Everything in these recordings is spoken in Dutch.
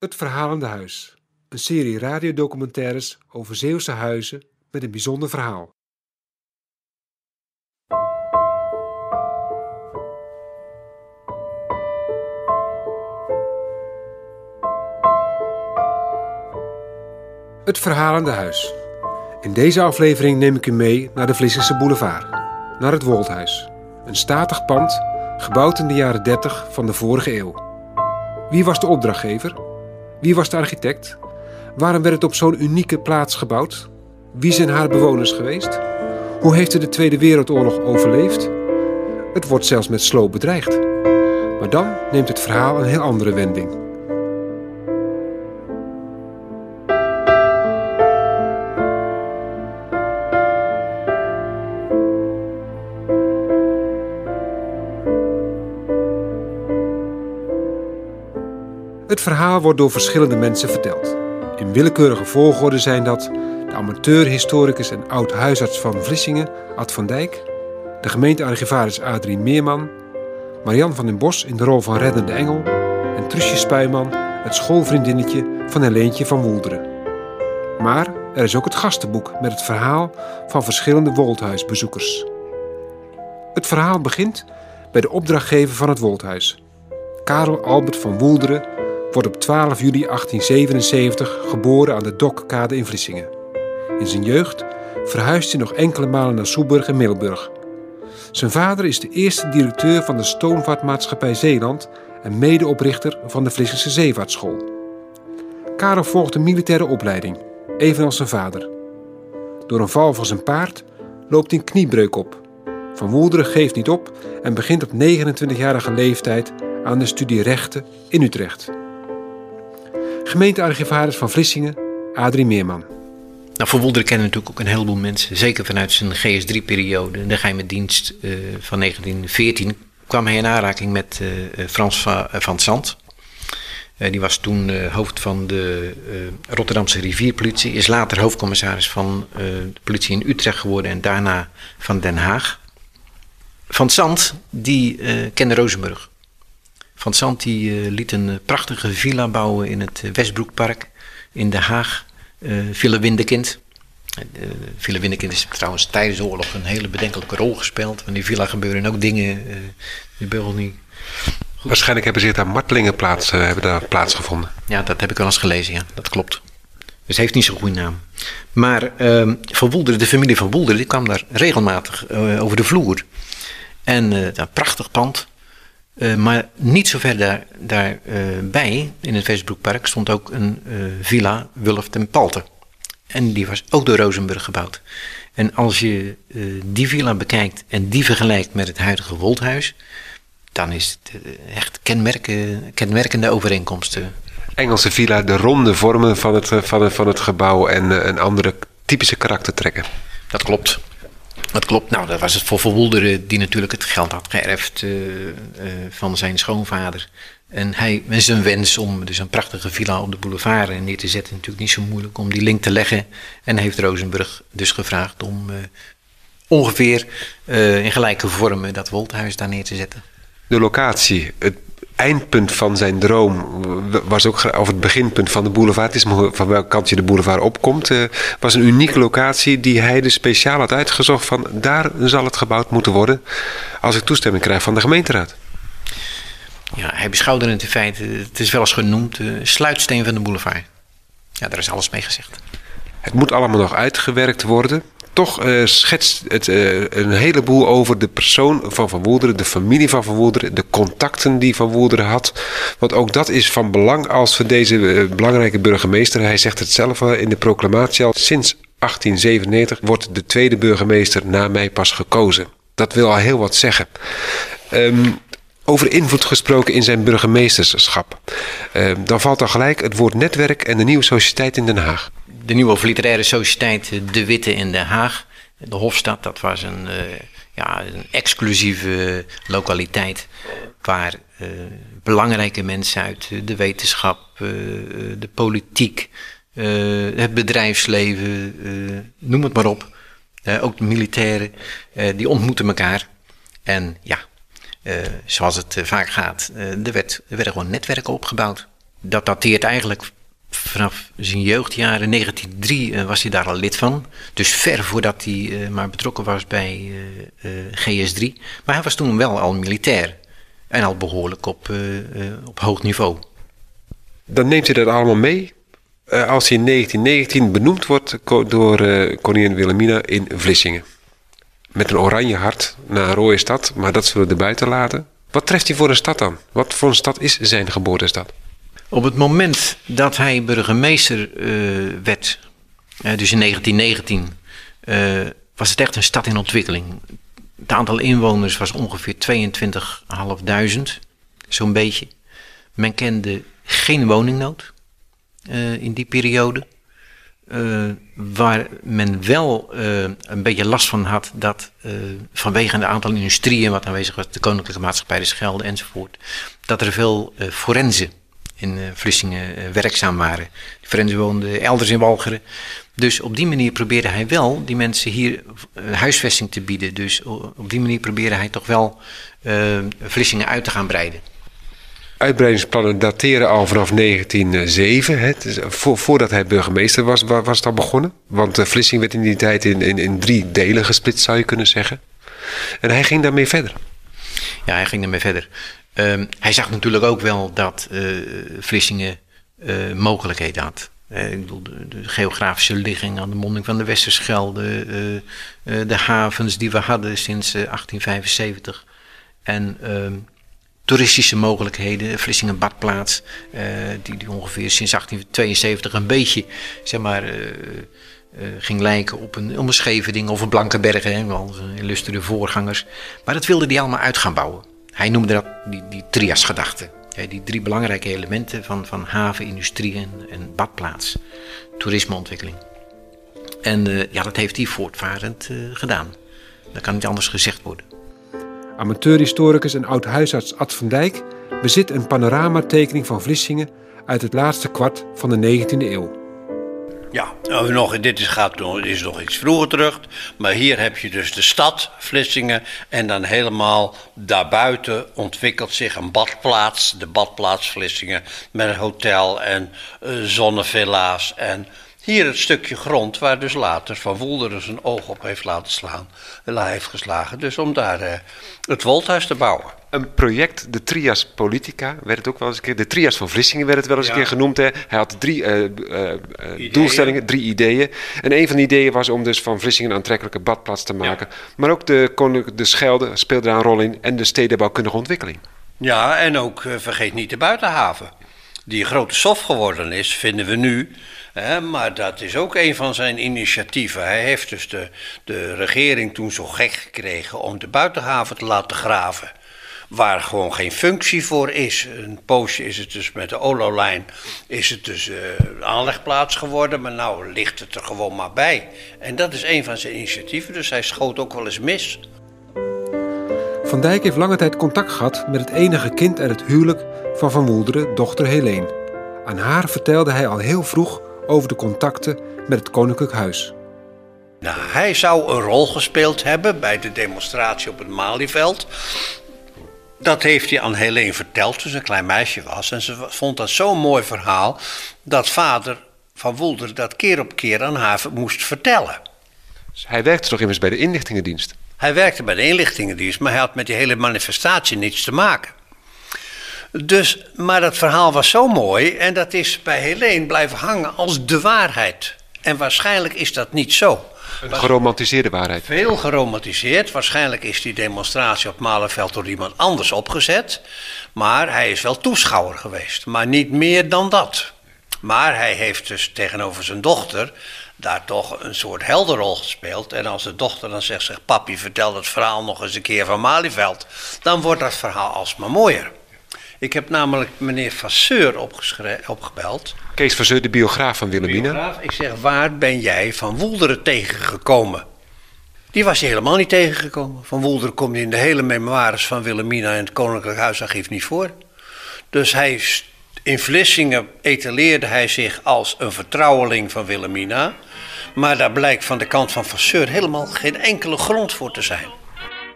Het Verhalende Huis. Een serie radiodocumentaires over Zeeuwse huizen met een bijzonder verhaal. Het Verhalende Huis. In deze aflevering neem ik u mee naar de Vlissingse boulevard, naar het Woldhuis. Een statig pand, gebouwd in de jaren 30 van de vorige eeuw. Wie was de opdrachtgever? Wie was de architect? Waarom werd het op zo'n unieke plaats gebouwd? Wie zijn haar bewoners geweest? Hoe heeft het de Tweede Wereldoorlog overleefd? Het wordt zelfs met sloop bedreigd. Maar dan neemt het verhaal een heel andere wending. Het verhaal wordt door verschillende mensen verteld. In willekeurige volgorde zijn dat de amateurhistoricus en oud-huisarts van Vlissingen, Ad van Dijk, de gemeentearchivaris Adrie Meerman, Marian van den Bos in de rol van reddende engel en Trusje Spuiman, het schoolvriendinnetje van Helentje van Woelderen. Maar er is ook het gastenboek met het verhaal van verschillende Woldhuisbezoekers. Het verhaal begint bij de opdrachtgever van het Woldhuis, Karel Albert van Woelderen, wordt op 12 juli 1877 geboren aan de Dokkade in Vlissingen. In zijn jeugd verhuist hij nog enkele malen naar Soeburg en Middelburg. Zijn vader is de eerste directeur van de Stoomvaartmaatschappij Zeeland en medeoprichter van de Vlissingse Zeevaartschool. Karel volgt een militaire opleiding, evenals zijn vader. Door een val van zijn paard loopt hij een kniebreuk op. Van Woelderen geeft niet op en begint op 29-jarige leeftijd aan de studie rechten in Utrecht. Gemeentearchivaris van Vlissingen, Adrie Meerman. Nou, Woelderen kennen natuurlijk ook een heleboel mensen. Zeker vanuit zijn GS3-periode, de geheime dienst uh, van 1914, kwam hij in aanraking met uh, Frans van, van Zand. Uh, die was toen hoofd van de Rotterdamse rivierpolitie. Is later hoofdcommissaris van de politie in Utrecht geworden en daarna van Den Haag. Van Zand, die kende Rozenburg. Van Sant die, uh, liet een prachtige villa bouwen in het Westbroekpark in Den Haag. Villa Windekind. Uh, Villa Windekind is trouwens tijdens de oorlog een hele bedenkelijke rol gespeeld. Van die villa gebeuren ook dingen uh, die beugel niet. Goed. Waarschijnlijk hebben zich daar martelingen plaats, hebben daar plaatsgevonden. Ja, dat heb ik wel eens gelezen, ja. Dat klopt. Dus heeft niet zo'n goede naam. Maar uh, van Woelderen, de familie van Woelderen, die kwam daar regelmatig over de vloer. En een prachtig pand. Uh, maar niet zo ver daarbij, daar, uh, in het Westbroekpark, stond ook een uh, villa Wulf ten Palte. En die was ook door Rozenburg gebouwd. En als je die villa bekijkt en die vergelijkt met het huidige Woldhuis, dan is het echt kenmerken, kenmerkende overeenkomsten. Engelse villa, de ronde vormen van het, van het, van het gebouw en een andere typische karaktertrekken. Dat klopt. Dat klopt. Nou, dat was het voor Verwoelderen die natuurlijk het geld had geërfd uh, uh, van zijn schoonvader. En hij met zijn wens om dus een prachtige villa op de boulevard neer te zetten, natuurlijk niet zo moeilijk om die link te leggen. En heeft Rozenburg dus gevraagd om uh, ongeveer in gelijke vormen dat Wolthuis daar neer te zetten. De locatie, het eindpunt van zijn droom was ook, of het beginpunt van de boulevard, is van welke kant je de boulevard opkomt, uh, was een unieke locatie die hij dus speciaal had uitgezocht van daar zal het gebouwd moeten worden als ik toestemming krijg van de gemeenteraad. Ja, hij beschouwde het in feite, het is wel eens genoemd, de sluitsteen van de boulevard. Ja, daar is alles mee gezegd. Het moet allemaal nog uitgewerkt worden toch uh, schetst het uh, een heleboel over de persoon van Van Woerderen, de familie van Van Woerderen, de contacten die Van Woerderen had. Want ook dat is van belang als voor deze uh, belangrijke burgemeester. Hij zegt het zelf in de proclamatie al. Sinds 1897 wordt de tweede burgemeester na mij pas gekozen. Dat wil al heel wat zeggen. Um, over invloed gesproken in zijn burgemeesterschap. Uh, dan valt al gelijk het woord netwerk en de nieuwe sociëteit in Den Haag de nieuwe literaire sociëteit De Witte in Den Haag. De Hofstad, dat was een, uh, ja, een exclusieve lokaliteit waar uh, belangrijke mensen uit de wetenschap, uh, de politiek, het bedrijfsleven, noem het maar op, ook de militairen, die ontmoeten elkaar. En ja, zoals het vaak gaat, er, werd, er werden gewoon netwerken opgebouwd. dat dateert eigenlijk vanaf zijn jeugdjaren. 1903 was hij daar al lid van. Dus ver voordat hij maar betrokken was bij GS3. Maar hij was toen wel al militair. En al behoorlijk op, op hoog niveau. Dan neemt hij dat allemaal mee als hij in 1919 benoemd wordt door koningin Wilhelmina in Vlissingen met een oranje hart naar een rode stad, maar dat zullen we er buiten laten. Wat treft hij voor een stad dan? Wat voor een stad is zijn geboortestad? Op het moment dat hij burgemeester uh, werd, uh, dus in 1919, uh, eh, was het echt een stad in ontwikkeling. Het aantal inwoners was ongeveer 22.500, zo'n beetje. Men kende geen woningnood in die periode. Waar men wel een beetje last van had dat vanwege een aantal industrieën wat aanwezig was, de Koninklijke Maatschappij de Schelde enzovoort, dat er veel forensen in Vlissingen werkzaam waren. Die forensen woonden elders in Walcheren. Dus op die manier probeerde hij wel die mensen hier huisvesting te bieden. Dus op die manier probeerde hij toch wel Vlissingen uit te gaan breiden uitbreidingsplannen dateren al vanaf 1907. Hè. Voordat hij burgemeester was, was het al begonnen. Want uh, Vlissing werd in die tijd in, in, in drie delen gesplitst, zou je kunnen zeggen. En hij ging daarmee verder. Ja, hij ging daarmee verder. Um, hij zag natuurlijk ook wel dat uh, Vlissingen uh, mogelijkheden had. ik bedoel, de, de, geografische ligging aan de monding van de Westerschelde, de havens die we hadden sinds 1875. En ehm, toeristische mogelijkheden. Vlissingen badplaats, die, die ongeveer sinds 1872 een beetje, zeg maar, ging lijken op een, op een of een Blankenberg, hè, wel illustere voorgangers. Maar dat wilde hij allemaal uit gaan bouwen. Hij noemde dat die, die triasgedachte. die drie belangrijke elementen van, van haven, industrie en, en badplaats, toerismeontwikkeling. En ja, dat heeft hij voortvarend gedaan. Dat kan niet anders gezegd worden. Amateurhistoricus en oud-huisarts Ad van Dijk bezit een panoramatekening van Vlissingen uit het laatste kwart van de 19e eeuw. Ja, nou, nog, dit is, gaat, is nog iets vroeger terug. Maar hier heb je dus de stad Vlissingen. En dan helemaal daarbuiten ontwikkelt zich een badplaats. De badplaats Vlissingen. Met een hotel en uh, zonnevilla's. En hier het stukje grond waar dus later Van Woelderen zijn oog op heeft laten slaan, heeft geslagen. Dus om daar uh, het Wolthuis te bouwen. Een project, de Trias Politica, werd het ook wel eens een keer. De Trias van Vlissingen werd het wel eens een keer genoemd. Hè. Hij had drie uh, uh, doelstellingen, drie ideeën. En een van die ideeën was om dus van Vlissingen een aantrekkelijke badplaats te maken. Ja. Maar ook de, de Schelde speelde daar een rol in en de stedenbouwkundige ontwikkeling. Ja, en ook vergeet niet de buitenhaven. Die grote soft geworden is, vinden we nu maar dat is ook een van zijn initiatieven. Hij heeft dus de, de regering toen zo gek gekregen om de buitenhaven te laten graven. Waar gewoon geen functie voor is. Een poosje is het dus met de Olo-lijn is het dus uh, aanlegplaats geworden. Maar nou ligt het er gewoon maar bij. En dat is een van zijn initiatieven. Dus hij schoot ook wel eens mis. Van Dijk heeft lange tijd contact gehad met het enige kind uit het huwelijk van Van Woelderen, dochter Helene. Aan haar vertelde hij al heel vroeg over de contacten met het Koninklijk Huis. Nou, hij zou een rol gespeeld hebben bij de demonstratie op het Malieveld. Dat heeft hij aan Helene verteld toen ze een klein meisje was. En ze vond dat zo'n mooi verhaal dat vader van Woelder dat keer op keer aan haar moest vertellen. Dus hij werkte toch immers bij de inlichtingendienst? Hij werkte bij de inlichtingendienst, maar hij had met die hele manifestatie niets te maken. Dus, maar dat verhaal was zo mooi en dat is bij Helene blijven hangen als de waarheid. En waarschijnlijk is dat niet zo. Een geromantiseerde waarheid. Veel geromantiseerd. Waarschijnlijk is die demonstratie op Malenveld door iemand anders opgezet. Maar hij is wel toeschouwer geweest. Maar niet meer dan dat. Maar hij heeft dus tegenover zijn dochter daar toch een soort helderrol gespeeld. En als de dochter dan zegt, zegt papi vertel het verhaal nog eens een keer van Malieveld. Dan wordt dat verhaal alsmaar mooier. Ik heb namelijk meneer Vasseur opgebeld. Kees Vasseur, de biograaf van Wilhelmina. Ik zeg, waar ben jij Van Woelderen tegengekomen? Die was je helemaal niet tegengekomen. Van Woelderen komt in de hele memoires van Wilhelmina en het Koninklijk Huisarchief niet voor. Dus hij, in Vlissingen etaleerde hij zich als een vertrouweling van Wilhelmina. Maar daar blijkt van de kant van Vasseur helemaal geen enkele grond voor te zijn.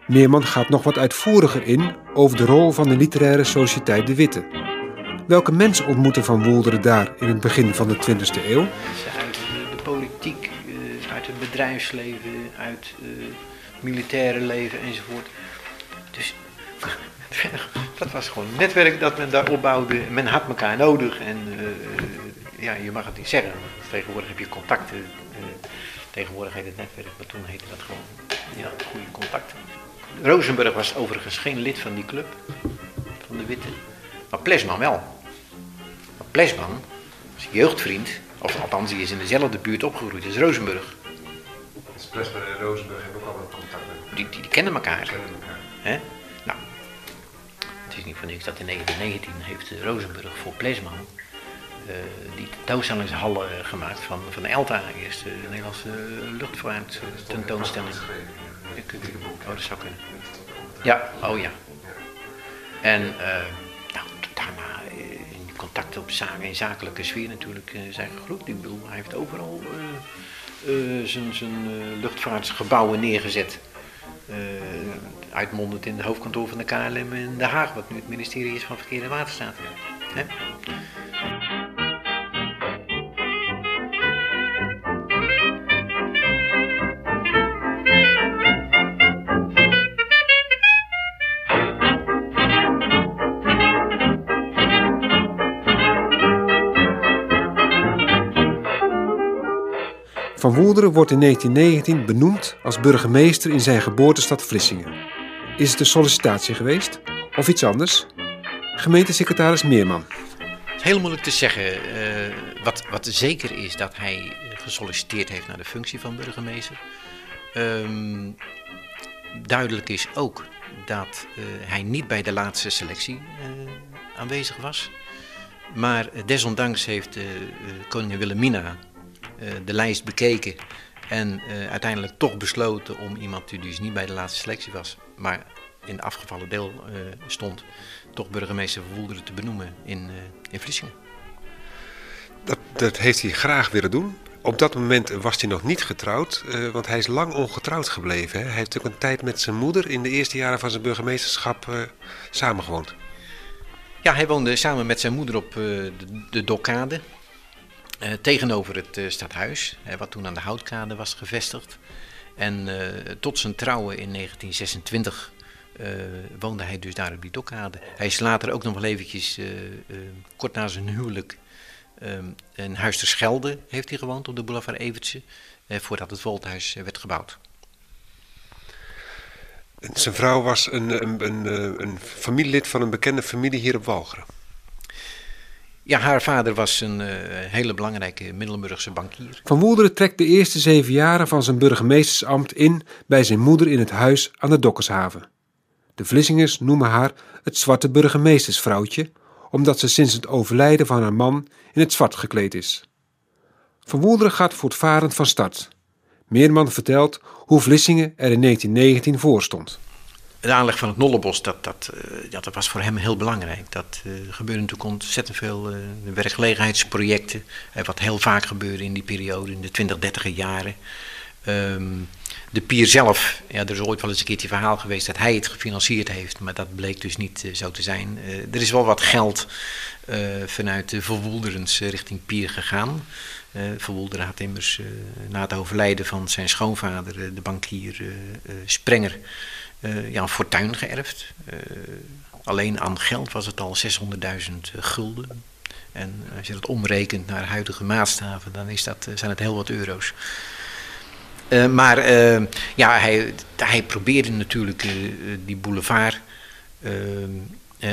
Meerman gaat nog wat uitvoeriger in over de rol van de literaire sociëteit De Witte. Welke mensen ontmoeten Van Woelderen daar in het begin van de 20e eeuw? Uit de politiek, eh, uit het bedrijfsleven, uit het eh, militaire leven enzovoort. Dus dat was gewoon een netwerk dat men daar opbouwde. Men had elkaar nodig en ja, je mag het niet zeggen. Tegenwoordig heb je contacten. tegenwoordig heet het netwerk, maar toen heette dat gewoon ja, goede contacten. Rozenburg was overigens geen lid van die club, van de Witte. Maar Plesman wel. Maar Plesman is jeugdvriend, of althans die is in dezelfde buurt opgegroeid als Rozenburg. Dus Plesman en Rozenburg hebben ook allemaal contact met Die, die, kennen elkaar. Kennen elkaar. Nou, het is niet voor niks dat in 1919 heeft Rozenburg voor Plesman uh, die tentoonstellingshal uh, gemaakt van, van de ELTA, eerst de Nederlandse luchtvaart tentoonstelling. Oh, dat zou kunnen. Ja, oh ja. En uh, nou, daarna in contact op zaken, in zakelijke sfeer natuurlijk zijn gegroeid. Ik bedoel, hij heeft overal zijn, luchtvaartgebouwen neergezet. uitmondend in het hoofdkantoor van de KLM in Den Haag, wat nu het ministerie is van Verkeer en Waterstaat. Hè? Van Woelderen wordt in 1919 benoemd als burgemeester in zijn geboortestad Vlissingen. Is het een sollicitatie geweest of iets anders? Gemeentesecretaris Meerman. Heel moeilijk te zeggen. Uh, wat, wat zeker is dat hij eh, gesolliciteerd heeft naar de functie van burgemeester. Um, duidelijk is ook dat uh, hij niet bij de laatste selectie uh, aanwezig was. Maar desondanks heeft koningin Wilhelmina eh, de lijst bekeken en eh, uiteindelijk toch besloten om iemand die dus niet bij de laatste selectie was, maar in het afgevallen deel eh, stond, toch burgemeester Verwoelderen te benoemen in, in Vlissingen. Dat, dat heeft hij graag willen doen. Op dat moment was hij nog niet getrouwd, want hij is lang ongetrouwd gebleven. Hè? Hij heeft ook een tijd met zijn moeder in de eerste jaren van zijn burgemeesterschap uh, samengewoond. Ja, hij woonde samen met zijn moeder op de, de Dokkade. Uh, tegenover het uh, stadhuis, wat toen aan de Houtkade was gevestigd. En tot zijn trouwen in 1926 woonde hij dus daar op die dokkade. Hij is later ook nog wel eventjes, kort na zijn huwelijk, in Huis ter Schelde heeft hij gewoond op de boulevard Evertse, voordat het Volthuis werd gebouwd. Zijn vrouw was een, een, een, een familielid van een bekende familie hier op Walcheren. Ja, haar vader was een uh, hele belangrijke Middelburgse bankier. Van Woelderen trekt de eerste zeven jaren van zijn burgemeestersambt in bij zijn moeder in het huis aan de Dokkershaven. De Vlissingers noemen haar het zwarte burgemeestersvrouwtje, omdat ze sinds het overlijden van haar man in het zwart gekleed is. Van Woelderen gaat voortvarend van start. Meerman vertelt hoe Vlissingen er in 1919 voor stond de aanleg van het Nollebos, dat, dat, uh, ja, dat was voor hem heel belangrijk. Dat uh, gebeurde natuurlijk ontzettend veel uh, werkgelegenheidsprojecten. wat heel vaak gebeurde in die periode, in de 20, 30 jaren. Um, de pier zelf, ja, er is ooit wel eens een keertje verhaal geweest dat hij het gefinancierd heeft, maar dat bleek dus niet zo te zijn. er is wel wat geld vanuit de Verwoelderens richting pier gegaan. Uh, Verwoelderen had immers na het overlijden van zijn schoonvader, de bankier Sprenger, uh, ja, een fortuin geërfd. Uh, alleen aan geld was het al 600.000 eh, gulden. En als je dat omrekent naar huidige maatstaven, dan is dat, zijn het heel wat euro's. Maar ja, hij, hij probeerde natuurlijk die boulevard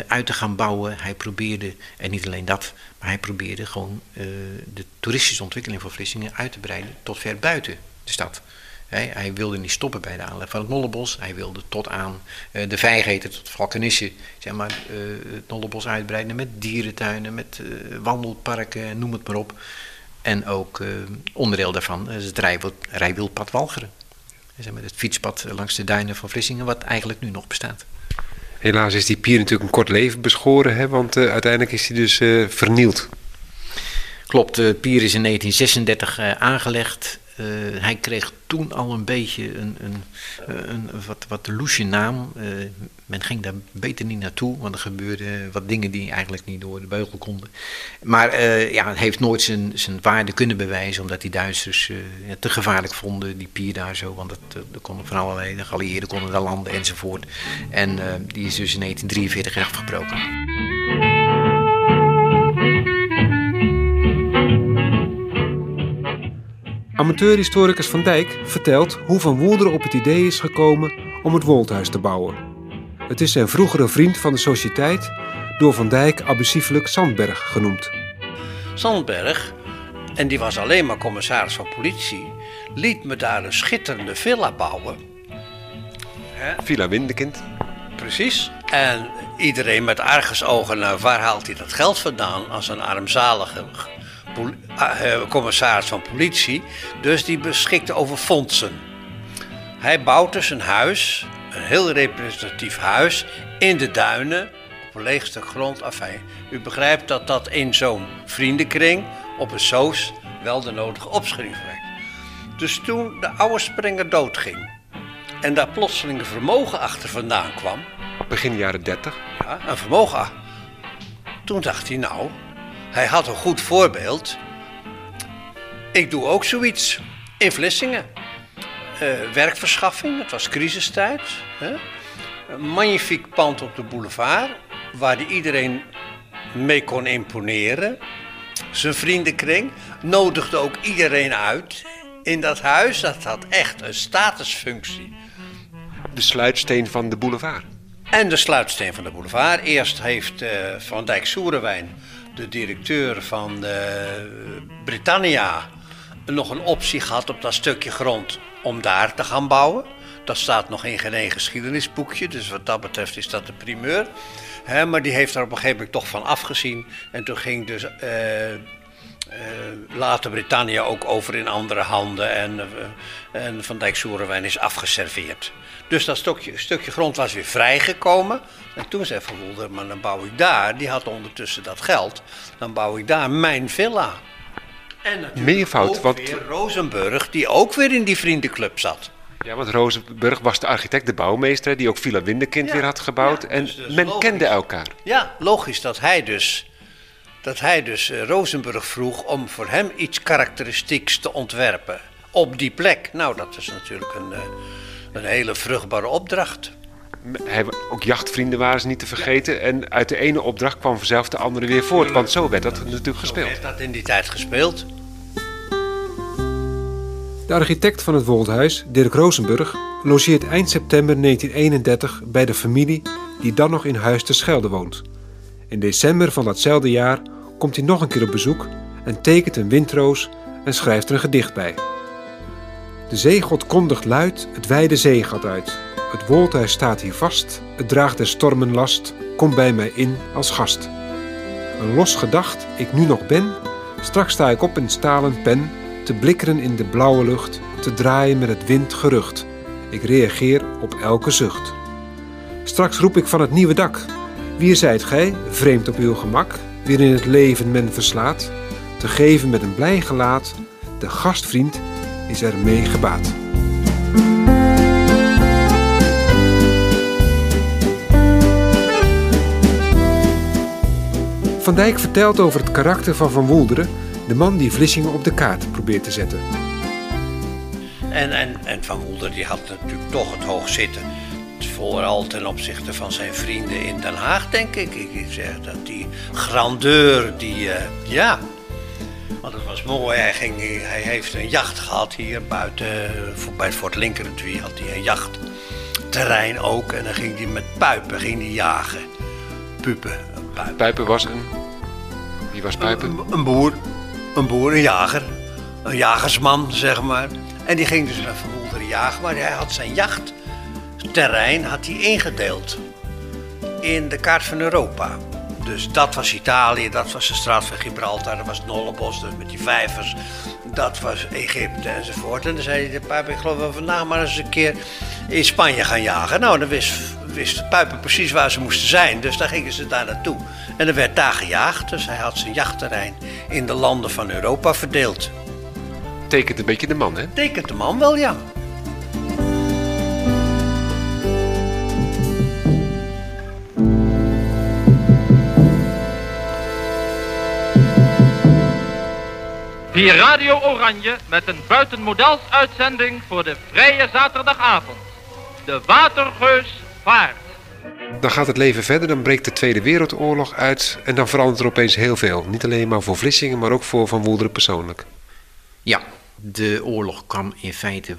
uit te gaan bouwen. Hij probeerde, en niet alleen dat, maar hij probeerde gewoon de toeristische ontwikkeling van Vlissingen uit te breiden tot ver buiten de stad. Hij, wilde niet stoppen bij de aanleg van het Nollebos. Hij wilde tot aan uh, de Vijgeten, tot Valkenisse, zeg maar, uh, het Nollebos uitbreiden met dierentuinen, met uh, wandelparken, noem het maar op. En ook onderdeel daarvan is het rijwildpad Walcheren. Zeg maar, het fietspad langs de duinen van Vlissingen, wat eigenlijk nu nog bestaat. Helaas is die pier natuurlijk een kort leven beschoren, hè, want uiteindelijk is hij dus vernield. Klopt, de pier is in 1936 aangelegd. Eh, hij kreeg toen al een beetje een, een, een, wat, wat loesje naam. Uh, men ging daar beter niet naartoe, want er gebeurden wat dingen die eigenlijk niet door de beugel konden. Maar uh, ja, het heeft nooit zijn, zijn waarde kunnen bewijzen, omdat die Duitsers ja, te gevaarlijk vonden, die pier daar zo. Want dat, dat konden van allerlei, de geallieerden konden daar landen enzovoort. En die is dus in 1943 afgebroken. Amateurhistoricus Van Dijk vertelt hoe Van Woelderen op het idee is gekomen om het Wolthuis te bouwen. Het is zijn vroegere vriend van de sociëteit, door Van Dijk abusieflijk Sandberg genoemd. Sandberg, en die was alleen maar commissaris van politie, liet me daar een schitterende villa bouwen. Villa Windekind. Precies. En iedereen met argusogen naar waar haalt hij dat geld vandaan als een armzalige commissaris van politie, dus die beschikte over fondsen. Hij bouwt dus een huis, een heel representatief huis, in de duinen, op een leeg stuk grond. U begrijpt dat dat in zo'n vriendenkring op een soos wel de nodige opschrift werd. Dus toen de oude springer doodging en daar plotseling een vermogen achter vandaan kwam. Begin jaren 30? Ja, een vermogen. Toen dacht hij, nou, hij had een goed voorbeeld. Ik doe ook zoiets in Vlissingen. Uh, werkverschaffing, het was crisistijd. Hè? Een magnifiek pand op de boulevard, waar iedereen mee kon imponeren. Zijn vriendenkring nodigde ook iedereen uit in dat huis. Dat had echt een statusfunctie. De sluitsteen van de boulevard. En de sluitsteen van de boulevard. Eerst heeft uh, Van Dijk Soerenwijn de directeur van Britannia nog een optie gehad op dat stukje grond om daar te gaan bouwen. Dat staat nog in geen geschiedenisboekje, dus wat dat betreft is dat de primeur. maar die heeft er op een gegeven moment toch van afgezien. En toen ging dus uh, later Britannia ook over in andere handen. En, uh, en Van Dijk Soerenwijn is afgeserveerd. Dus dat stukje, stukje grond was weer vrijgekomen. En toen zei Van Wolder, maar dan bouw ik daar, die had ondertussen dat geld, dan bouw ik daar mijn villa. En natuurlijk Meervoud, ook want... weer Rosenburg, die ook weer in die vriendenclub zat. Ja, want Rosenburg was de architect, de bouwmeester, die ook Villa Windekind weer had gebouwd. en dus, dus men kende elkaar. Ja, logisch dat hij dus, dat hij dus uh, Rosenburg vroeg om voor hem iets karakteristieks te ontwerpen. Op die plek. Nou, dat is natuurlijk een, uh, een hele vruchtbare opdracht hij, ook jachtvrienden waren ze niet te vergeten. En uit de ene opdracht kwam vanzelf de andere weer voort. Want zo werd dat natuurlijk gespeeld. Zo werd dat in die tijd gespeeld. De architect van het Woldhuis, Dirk Rosenburg, logeert eind september 1931 bij de familie die dan nog in Huis te Schelde woont. In december van datzelfde jaar komt hij nog een keer op bezoek en tekent een windroos en schrijft er een gedicht bij. De zeegod kondigt luid het wijde zeegat uit het woldhuis staat hier vast, het draagt de stormen last, kom bij mij in als gast. Een los gedacht ik nu nog ben, straks sta ik op in stalen pen, te blikkeren in de blauwe lucht, te draaien met het wind gerucht. Ik reageer op elke zucht. Straks roep ik van het nieuwe dak, wie zijt gij, vreemd op uw gemak, weer in het leven men verslaat, te geven met een blij gelaat, de gastvriend is er mee gebaat. Van Dijk vertelt over het karakter van Van Woelderen, de man die Vlissingen op de kaart probeert te zetten. En, en, en Van Woelderen die had natuurlijk toch het hoog zitten. Vooral ten opzichte van zijn vrienden in Den Haag, denk ik. Ik zeg dat die grandeur, die, uh, ja. Want het was mooi, hij, ging, hij heeft een jacht gehad hier buiten, bij het Fort Lincoln had hij een jachtterrein ook. En dan ging hij met puipen ging hij jagen. Pupen, Pijpen. was een... Wie was Pijpen? Een, boer. Een boer, een jager. Een jagersman, zeg maar. En die ging dus met verwoelderen jagen. Maar hij had zijn jachtterrein had hij ingedeeld. In de kaart van Europa. Dus dat was Italië, dat was de straat van Gibraltar, dat was Nollebos, dus met die vijvers. Dat was Egypte enzovoort. En dan zei hij de Pijpen, ik geloof wel vandaag maar eens een keer in Spanje gaan jagen. Nou, dan wist wisten Puipen precies waar ze moesten zijn, dus daar gingen ze daar naartoe. En er werd daar gejaagd, dus hij had zijn jachtterrein in de landen van Europa verdeeld. tekent een beetje de man, hè? Tekent de man wel, ja. Via Radio Oranje met een buitenmodels uitzending voor de vrije zaterdagavond. De Watergeus vaart. Dan gaat het leven verder, dan breekt de Tweede Wereldoorlog uit en dan verandert er opeens heel veel. Niet alleen maar voor Vlissingen, maar ook voor Van Woelderen persoonlijk. Ja, de oorlog kwam in feite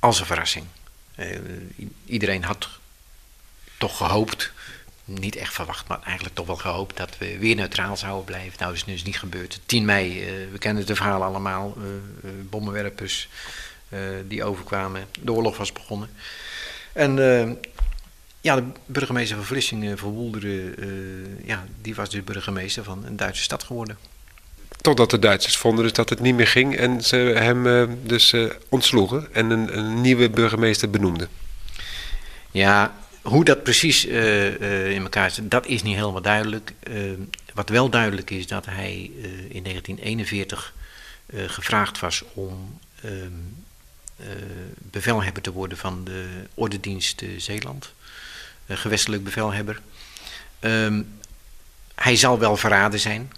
als een verrassing. Uh, iedereen had toch gehoopt, niet echt verwacht, maar eigenlijk toch wel gehoopt dat we weer neutraal zouden blijven. Nou is het dus niet gebeurd. 10 mei, uh, we kennen de verhalen allemaal, uh, bommenwerpers die overkwamen, de oorlog was begonnen. En ja, de burgemeester van Vlissingen, Van Woelderen, ja, die was dus burgemeester van een Duitse stad geworden. Totdat de Duitsers vonden dus dat het niet meer ging en ze hem dus ontsloegen en een, een, nieuwe burgemeester benoemden. Ja, hoe dat precies uh, in elkaar zit, dat is niet helemaal duidelijk. wat wel duidelijk is, dat hij in 1941 gevraagd was om ehm, bevelhebber te worden van de Ordedienst Zeeland, gewestelijk bevelhebber. Ehm, hij zal wel verraden zijn.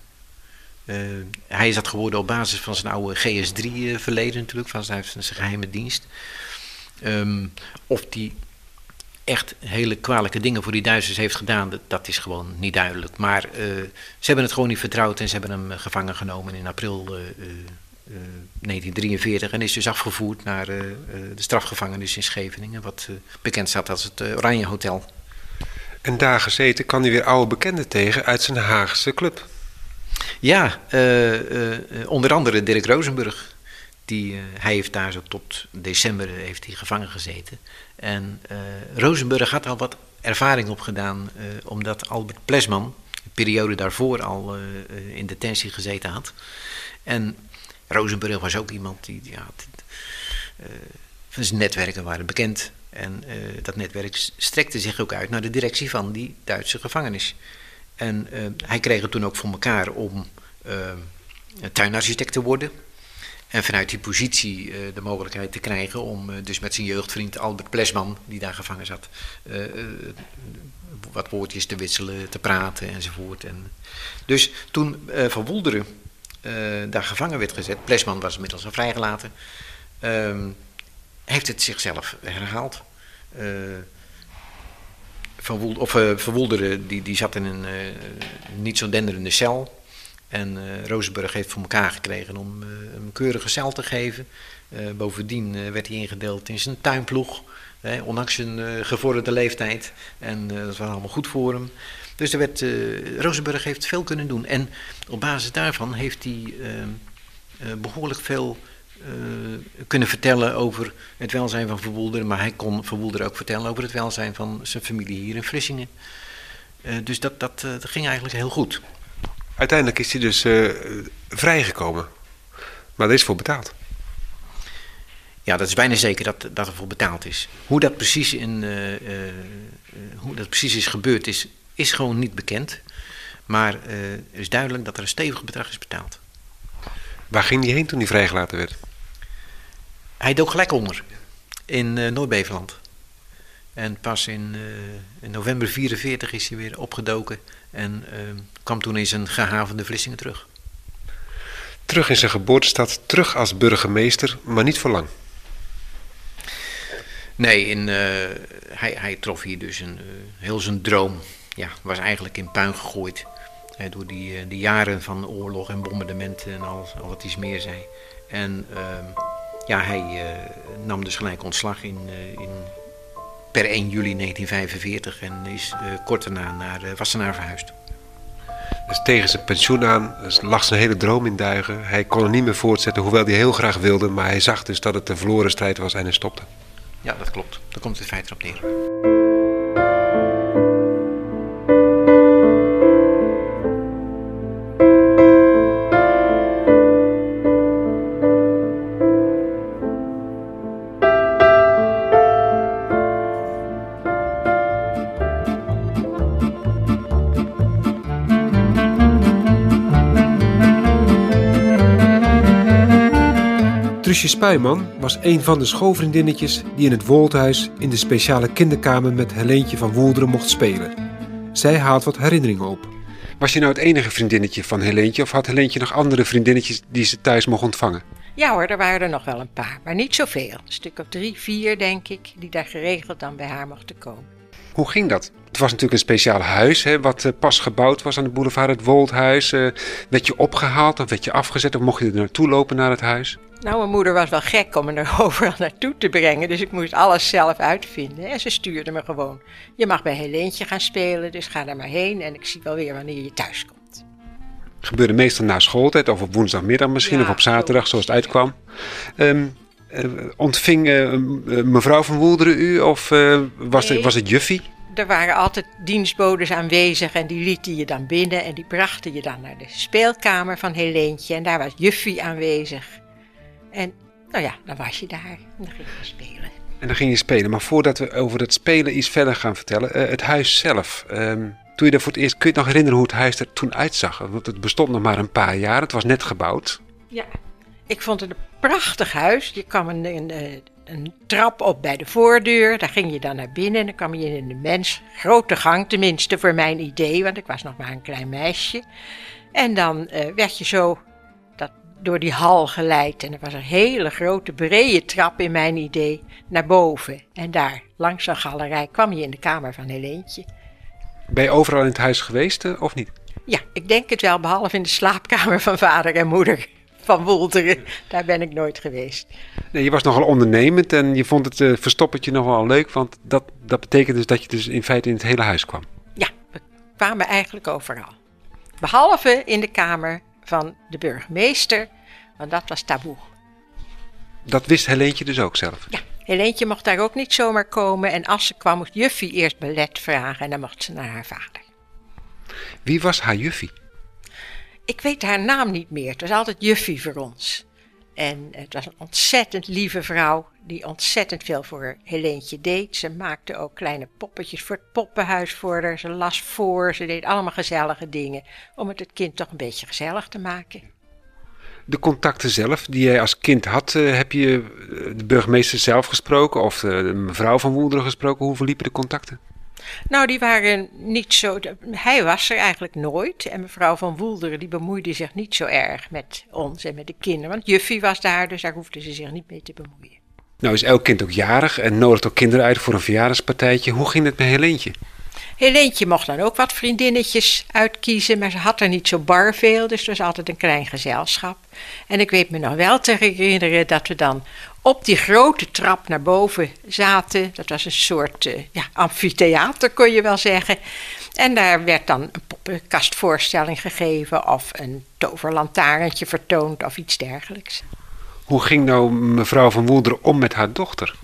Hij is dat geworden op basis van zijn oude GS3-verleden uh, natuurlijk, van zijn, geheime dienst. Um, of die echt hele kwalijke dingen voor die Duitsers heeft gedaan, dat, dat is gewoon niet duidelijk. Maar uh, ze hebben het gewoon niet vertrouwd en ze hebben hem gevangen genomen in april 1943 en is dus afgevoerd naar de strafgevangenis in Scheveningen, wat bekend staat als het Oranje Hotel. En daar gezeten kan hij weer oude bekenden tegen uit zijn Haagse club. Ja, onder andere Dirk Rosenburg. Die, hij heeft daar zo tot december heeft hij gevangen gezeten. En Rosenburg had al wat ervaring opgedaan, omdat Albert Plesman, de periode daarvoor al in detentie gezeten had. En Rosenburg was ook iemand die, ja, zijn netwerken waren bekend. En dat netwerk strekte zich ook uit naar de directie van die Duitse gevangenis. En uh, hij kreeg het toen ook voor elkaar om uh, tuinarchitect te worden. En vanuit die positie uh, de mogelijkheid te krijgen om dus met zijn jeugdvriend Albert Plesman, die daar gevangen zat, wat woordjes te wisselen, te praten enzovoort. En dus toen Van Woelderen daar gevangen werd gezet, Plesman was inmiddels al vrijgelaten, ehm, heeft het zichzelf herhaald. Van, of, uh, Verwoelderen die, die zat in een niet zo denderende cel. En uh, heeft voor elkaar gekregen om een keurige cel te geven. bovendien werd hij ingedeeld in zijn tuinploeg. ondanks zijn gevorderde leeftijd. En dat was allemaal goed voor hem. Dus er werd, heeft veel kunnen doen. En op basis daarvan heeft hij behoorlijk veel kunnen vertellen over het welzijn van Verwoelder. Maar hij kon Verwoelder ook vertellen over het welzijn van zijn familie hier in Vlissingen. Dus dat, dat, dat, ging eigenlijk heel goed. Uiteindelijk is hij dus vrijgekomen. Maar er is voor betaald. Ja, dat is bijna zeker dat, dat er voor betaald is. Hoe dat precies, in, hoe dat precies is gebeurd is, is gewoon niet bekend. Maar het is duidelijk dat er een stevig bedrag is betaald. Waar ging hij heen toen hij vrijgelaten werd? Hij dook gelijk onder in uh, Noord-Beveland. En pas in, uh, in november 44 is hij weer opgedoken en uh, kwam toen in zijn gehavende Vlissingen terug. Terug in zijn geboortestad, terug als burgemeester, maar niet voor lang. Nee, in, hij, hij trof hier dus een, heel zijn droom. Ja, was eigenlijk in puin gegooid. door die, die jaren van oorlog en bombardementen en al, al wat iets meer zei. En ehm, ja, hij nam dus gelijk ontslag in, in, per 1 juli 1945 en is uh, kort daarna naar Wassenaar verhuisd. Dus tegen zijn pensioen aan lag zijn hele droom in duigen. Hij kon er niet meer voortzetten, hoewel hij heel graag wilde. Maar hij zag dus dat het een verloren strijd was en hij stopte. Ja, dat klopt. Daar komt het feit erop neer. Truusje Spuiman was een van de schoolvriendinnetjes die in het Woldhuis in de speciale kinderkamer met Helentje van Woelderen mocht spelen. Zij haalt wat herinneringen op. Was je nou het enige vriendinnetje van Helentje of had Helentje nog andere vriendinnetjes die ze thuis mocht ontvangen? Ja hoor, er waren er nog wel een paar, maar niet zoveel. Een stuk of drie, vier denk ik, die daar geregeld dan bij haar mochten komen. Hoe ging dat? Het was natuurlijk een speciaal huis, hè, wat uh, pas gebouwd was aan de boulevard, het Woldhuis. Uh, werd je opgehaald of werd je afgezet of mocht je er naartoe lopen naar het huis? Nou, mijn moeder was wel gek om me er overal naartoe te brengen, dus ik moest alles zelf uitvinden. En ze stuurde me gewoon. Je mag bij Helentje gaan spelen, dus ga daar maar heen en ik zie wel weer wanneer je thuis komt. Gebeurde meestal na schooltijd of op woensdagmiddag misschien ja, of op zaterdag, zoals het uitkwam. Um, uh, ontving uh, mevrouw van Woelderen u of was, nee. het, was het juffie? Er waren altijd dienstbodes aanwezig en die lieten je dan binnen en die brachten je dan naar de speelkamer van Helentje en daar was Juffie aanwezig. En nou ja, dan was je daar en dan ging je spelen. En dan ging je spelen, maar voordat we over dat spelen iets verder gaan vertellen, uh, het huis zelf. Um, toen je er voor het eerst, kun je je nog herinneren hoe het huis er toen uitzag? Want het bestond nog maar een paar jaar, het was net gebouwd. Ja, ik vond het een prachtig huis. Je kwam een, een, een trap op bij de voordeur. Daar ging je dan naar binnen en dan kwam je in de mens. Grote gang tenminste voor mijn idee, want ik was nog maar een klein meisje. En dan uh, werd je zo dat, door die hal geleid. En er was een hele grote brede trap in mijn idee naar boven. En daar, langs een galerij, kwam je in de kamer van Helentje. Ben je overal in het huis geweest uh, of niet? Ja, ik denk het wel, behalve in de slaapkamer van vader en moeder van Wolderen. Daar ben ik nooit geweest. Nee, je was nogal ondernemend en je vond het uh, verstoppertje nog wel leuk. Want dat, dat betekent dus dat je dus in feite in het hele huis kwam. Ja, we kwamen eigenlijk overal. Behalve in de kamer van de burgemeester, want dat was taboe. Dat wist Helentje dus ook zelf? Ja, Helentje mocht daar ook niet zomaar komen. En als ze kwam, moest Juffie eerst belet vragen en dan mocht ze naar haar vader. Wie was haar Juffie? Ik weet haar naam niet meer. Het was altijd Juffie voor ons. En het was een ontzettend lieve vrouw die ontzettend veel voor Helentje deed. Ze maakte ook kleine poppetjes voor het poppenhuis voor haar. Ze las voor, ze deed allemaal gezellige dingen om het het kind toch een beetje gezellig te maken. De contacten zelf die jij als kind had, uh, heb je eh, de burgemeester zelf gesproken of de mevrouw van Woelderen gesproken? Hoe verliepen de contacten? Nou, die waren niet zo. Hij was er eigenlijk nooit. En mevrouw van Woelderen die bemoeide zich niet zo erg met ons en met de kinderen. Want Juffie was daar, dus daar hoefde ze zich niet mee te bemoeien. Nou is elk kind ook jarig en nodigt ook kinderen uit voor een verjaardagspartijtje. Hoe ging het met Helentje? Helentje mocht dan ook wat vriendinnetjes uitkiezen, maar ze had er niet zo bar veel, dus het was altijd een klein gezelschap. En ik weet me nog wel te herinneren dat we dan op die grote trap naar boven zaten. Dat was een soort uh, ja, amfitheater, kon je wel zeggen. En daar werd dan een poppenkastvoorstelling gegeven of een toverlantaarntje vertoond of iets dergelijks. Hoe ging nou mevrouw van Woelderen om met haar dochter?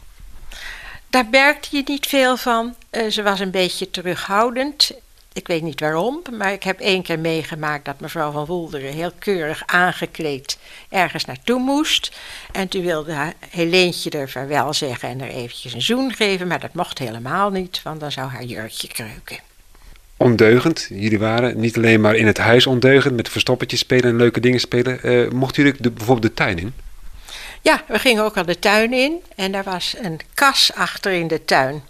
Daar merkte je niet veel van. Uh, ze was een beetje terughoudend. Ik weet niet waarom, maar ik heb één keer meegemaakt dat mevrouw van Woelderen heel keurig aangekleed ergens naartoe moest. En toen wilde Helentje er vaarwel zeggen en er eventjes een zoen geven, maar dat mocht helemaal niet, want dan zou haar jurkje kreuken. Ondeugend, jullie waren niet alleen maar in het huis ondeugend met verstoppertjes spelen en leuke dingen spelen. Uh, mochten jullie de, bijvoorbeeld de tuin in? Ja, we gingen ook al de tuin in en daar was een kas achter in de tuin.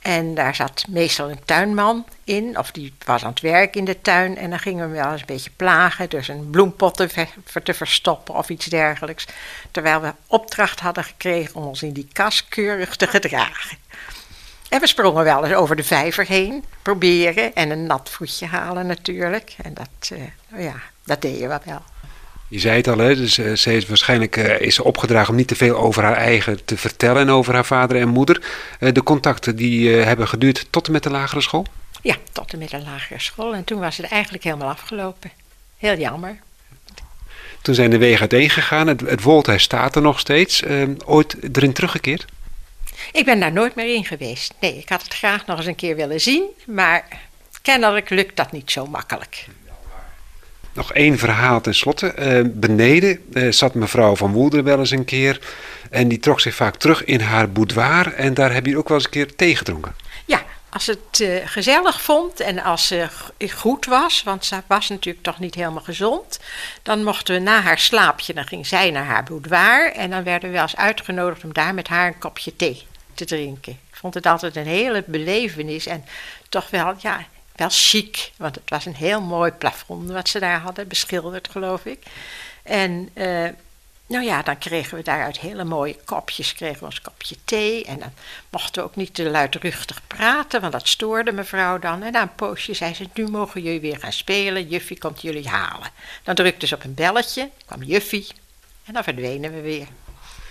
En daar zat meestal een tuinman in, of die was aan het werk in de tuin. En dan gingen we wel eens een beetje plagen, dus een bloempot te, te verstoppen of iets dergelijks. Terwijl we opdracht hadden gekregen om ons in die kas keurig te gedragen. En we sprongen wel eens over de vijver heen, proberen. En een nat voetje halen natuurlijk. En dat, uh, ja, dat deden we wel. Je zei het al, hè? Dus, uh, ze is waarschijnlijk uh, is opgedragen om niet te veel over haar eigen te vertellen en over haar vader en moeder. Uh, de contacten die hebben geduurd tot en met de lagere school? Ja, tot en met de lagere school. En toen was het eigenlijk helemaal afgelopen. Heel jammer. Toen zijn de wegen uiteen gegaan. Het, het Woldhuis staat er nog steeds. ooit erin teruggekeerd? Ik ben daar nooit meer in geweest. Nee, ik had het graag nog eens een keer willen zien. Maar kennelijk lukt dat niet zo makkelijk. Nog één verhaal tenslotte. Uh, beneden uh, zat mevrouw van Woelder wel eens een keer. En die trok zich vaak terug in haar boudoir. En daar heb je ook wel eens een keer thee gedronken. Ja, als het eh, gezellig vond en als ze goed was, want ze was natuurlijk toch niet helemaal gezond, dan mochten we na haar slaapje, dan ging zij naar haar boudoir en dan werden we wel eens uitgenodigd om daar met haar een kopje thee te drinken. Ik vond het altijd een hele belevenis en toch wel, ja, wel chic, want het was een heel mooi plafond wat ze daar hadden, beschilderd geloof ik. En uh, nou ja, dan kregen we daaruit hele mooie kopjes, kregen we ons kopje thee. En dan mochten we ook niet te luidruchtig praten, want dat stoorde mevrouw dan. En na een poosje zei ze, nu mogen jullie weer gaan spelen, juffie komt jullie halen. Dan drukte ze op een belletje, kwam juffie en dan verdwenen we weer.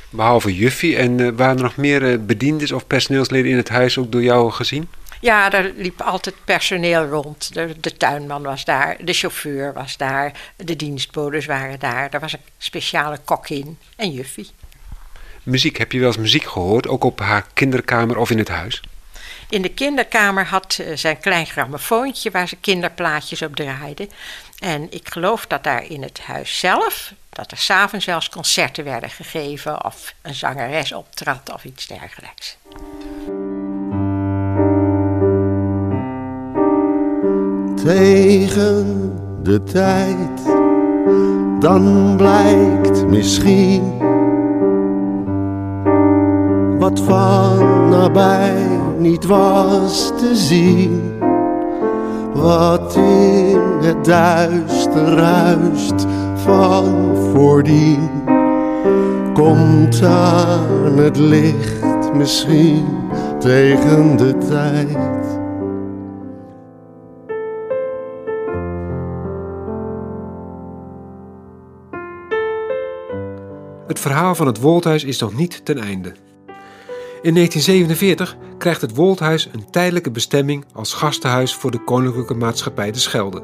Behalve juffie, en uh, waren er nog meer uh, bediendes of personeelsleden in het huis ook door jou gezien? Ja, er liep altijd personeel rond. De, de, tuinman was daar, de chauffeur was daar, de dienstbodes waren daar. Er was een speciale kok in en juffie. Muziek, heb je wel eens muziek gehoord, ook op haar kinderkamer of in het huis? In de kinderkamer had uh, ze een klein grammofoontje waar ze kinderplaatjes op draaide. En ik geloof dat daar in het huis zelf, dat er s'avonds zelfs concerten werden gegeven of een zangeres optrad of iets dergelijks. Tegen de tijd, dan blijkt misschien wat van nabij niet was te zien. Wat in het duister ruist van voordien, komt aan het licht misschien tegen de tijd. Het verhaal van het Wolthuis is nog niet ten einde. In 1947 krijgt het Wolthuis een tijdelijke bestemming als gastenhuis voor de Koninklijke Maatschappij de Schelde.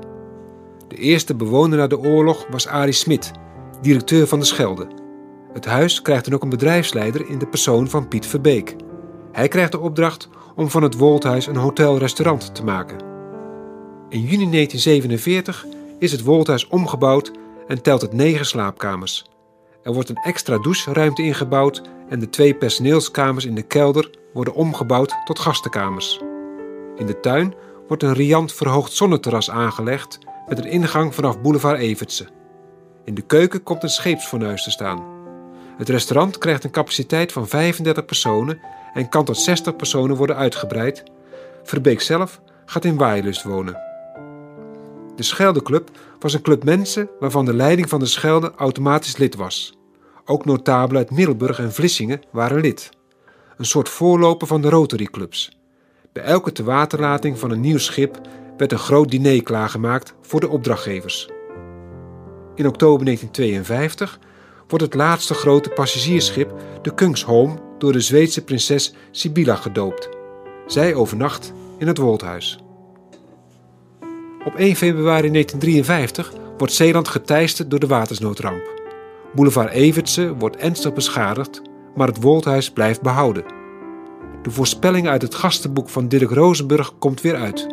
De eerste bewoner na de oorlog was Arie Smit, directeur van de Schelde. Het huis krijgt dan ook een bedrijfsleider in de persoon van Piet Verbeek. Hij krijgt de opdracht om van het Wolthuis een hotel-restaurant te maken. In juni 1947 is het Wolthuis omgebouwd en telt het negen slaapkamers. Er wordt een extra doucheruimte ingebouwd en de twee personeelskamers in de kelder worden omgebouwd tot gastenkamers. In de tuin wordt een riant verhoogd zonneterras aangelegd met een ingang vanaf boulevard Evertse. In de keuken komt een scheepsfornuis te staan. Het restaurant krijgt een capaciteit van 35 personen en kan tot 60 personen worden uitgebreid. Verbeek zelf gaat in Waailust wonen. De Scheldeclub was een club mensen waarvan de leiding van de Schelde automatisch lid was. Ook notabelen uit Middelburg en Vlissingen waren lid. Een soort voorloper van de Rotary-clubs. Bij elke tewaterlating van een nieuw schip werd een groot diner klaargemaakt voor de opdrachtgevers. In oktober 1952 wordt het laatste grote passagiersschip, de Kungsholm, door de Zweedse prinses Sibylla gedoopt. Zij overnacht in het Woldhuis. Op 1 februari 1953 wordt Zeeland geteisterd door de watersnoodramp. Boulevard Evertse wordt ernstig beschadigd, maar het Woldhuis blijft behouden. De voorspelling uit het gastenboek van Dirk Rosenburg komt weer uit.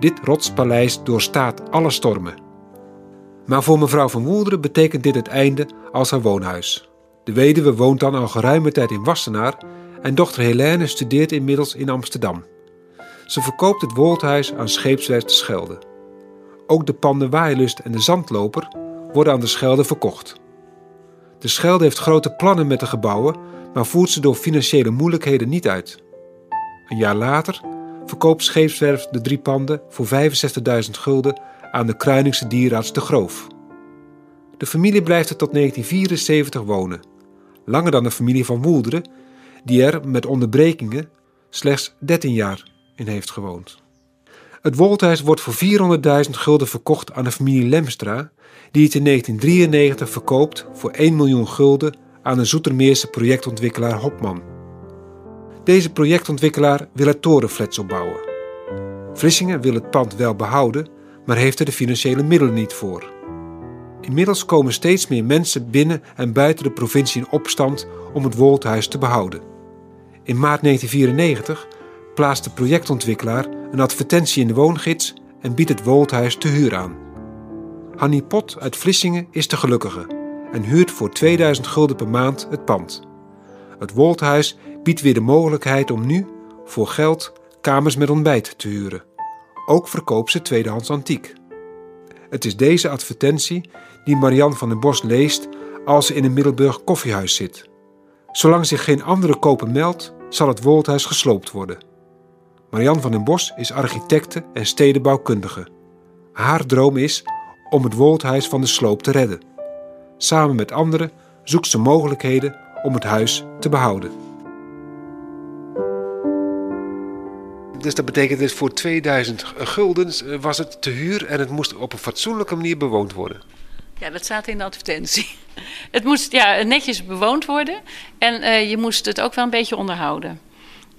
Dit rotspaleis doorstaat alle stormen. Maar voor mevrouw van Woelderen betekent dit het einde als haar woonhuis. De weduwe woont dan al geruime tijd in Wassenaar en dochter Helene studeert inmiddels in Amsterdam. Ze verkoopt het Woldhuis aan scheepswerf de Schelde. Ook de panden Waailust en de Zandloper worden aan de Schelde verkocht. De Schelde heeft grote plannen met de gebouwen, maar voert ze door financiële moeilijkheden niet uit. Een jaar later verkoopt Scheepswerf de drie panden voor 65.000 gulden aan de Kruiningse dierarts de Groof. De familie blijft er tot 1974 wonen, langer dan de familie van Woelderen, die er met onderbrekingen slechts 13 jaar in heeft gewoond. Het Wolthuis wordt voor 400.000 gulden verkocht aan de familie Lemstra, die het in 1993 verkoopt voor 1 miljoen gulden aan de Zoetermeerse projectontwikkelaar Hopman. Deze projectontwikkelaar wil er torenflats opbouwen. Vlissingen wil het pand wel behouden, maar heeft er de financiële middelen niet voor. Inmiddels komen steeds meer mensen binnen en buiten de provincie in opstand om het Wolthuis te behouden. In maart 1994 plaatst de projectontwikkelaar een advertentie in de woongids en biedt het Wolthuis te huur aan. Hannie Pot uit Vlissingen is de gelukkige en huurt voor 2000 gulden per maand het pand. Het Wolthuis biedt weer de mogelijkheid om nu, voor geld, kamers met ontbijt te huren. Ook verkoopt ze tweedehands antiek. Het is deze advertentie die Marian van den Bos leest als ze in een Middelburg koffiehuis zit. Zolang zich geen andere koper meldt, zal het Woldhuis gesloopt worden. Marian van den Bos is architecte en stedenbouwkundige. Haar droom is om het Woldhuis van de sloop te redden. Samen met anderen zoekt ze mogelijkheden om het huis te behouden. Dus dat betekent dus voor 2000 gulden eh, was het te huur en het moest op een fatsoenlijke manier bewoond worden. Ja, dat staat in de advertentie. Het moest ja, netjes bewoond worden en uh, je moest het ook wel een beetje onderhouden.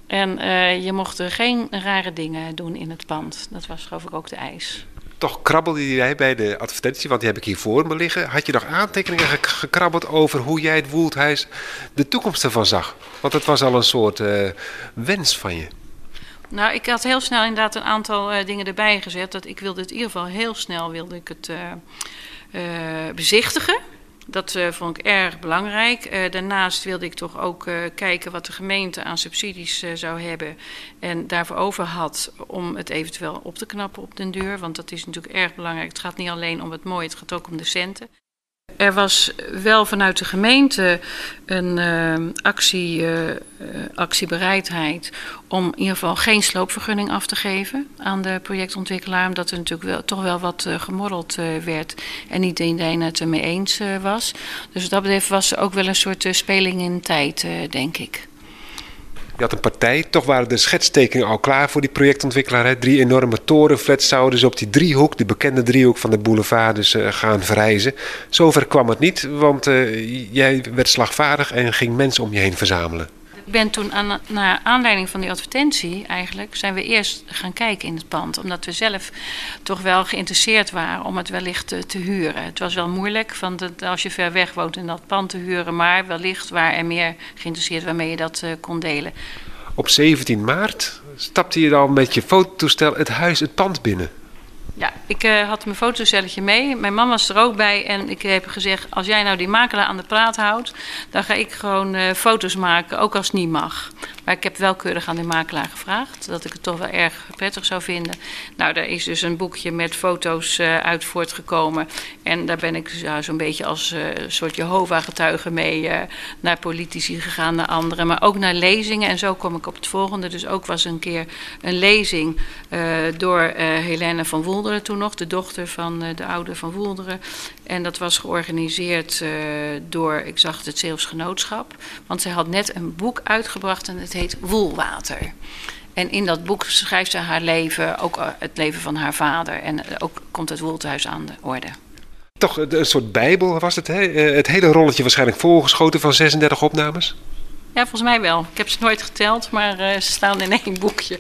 En uh, je mocht er geen rare dingen doen in het pand. Dat was geloof ik ook de eis. Toch krabbelde jij bij de advertentie, want die heb ik hier voor me liggen. Had je nog aantekeningen gekrabbeld over hoe jij het Woeldhuis de toekomst ervan zag? Want het was al een soort uh, wens van je. Nou, ik had heel snel inderdaad een aantal uh, dingen erbij gezet. Dat ik wilde het in ieder geval heel snel wilde ik het bezichtigen. Dat uh, vond ik erg belangrijk. Uh, daarnaast wilde ik toch ook uh, kijken wat de gemeente aan subsidies zou hebben. En daarvoor over had om het eventueel op te knappen op den duur. Want dat is natuurlijk erg belangrijk. Het gaat niet alleen om het mooie, het gaat ook om de centen. Er was wel vanuit de gemeente een uh, actie, uh, actiebereidheid om in ieder geval geen sloopvergunning af te geven aan de projectontwikkelaar. Omdat er natuurlijk wel, toch wel wat uh, gemorreld werd en niet iedereen het ermee eens was. Dus wat dat betreft was er ook wel een soort speling in tijd, denk ik. Je had een partij, toch waren de schetstekeningen al klaar voor die projectontwikkelaar. Hè? Drie enorme torenflats zouden ze op die driehoek, de bekende driehoek van de boulevard, dus uh, gaan verrijzen. Zover kwam het niet, want uh, jij werd slagvaardig en ging mensen om je heen verzamelen. Ik ben toen, aan, naar aanleiding van die advertentie eigenlijk, zijn we eerst gaan kijken in het pand. Omdat we zelf toch wel geïnteresseerd waren om het wellicht te, te huren. Het was wel moeilijk, want als je ver weg woont in dat pand te huren. Maar wellicht waren er meer geïnteresseerd waarmee je dat uh, kon delen. Op 17 maart stapte je dan met je fototoestel het huis, het pand binnen. Ja, ik uh, had mijn fotocelletje mee. Mijn man was er ook bij. En ik heb gezegd: als jij nou die makelaar aan de praat houdt, dan ga ik gewoon uh, foto's maken, ook als het niet mag. Maar ik heb wel keurig aan de makelaar gevraagd dat ik het toch wel erg prettig zou vinden. Nou, daar is dus een boekje met foto's uh, uit voortgekomen. En daar ben ik zo'n beetje als uh, soort Jehovah-getuige mee uh, naar politici gegaan, naar anderen. Maar ook naar lezingen. En zo kom ik op het volgende. Dus ook was een keer een lezing door Helene van Woelderen toen nog, de dochter van de oude van Woelderen. En dat was georganiseerd door, ik zag het Zeeuws Genootschap. Want zij had net een boek uitgebracht en het heet Woelwater. En in dat boek schrijft ze haar leven, ook het leven van haar vader. En ook komt het Woelthuis aan de orde. Toch een soort bijbel was het, hè? Het hele rolletje waarschijnlijk volgeschoten van 36 opnames? Ja, volgens mij wel. Ik heb ze nooit geteld, maar ze staan in één boekje.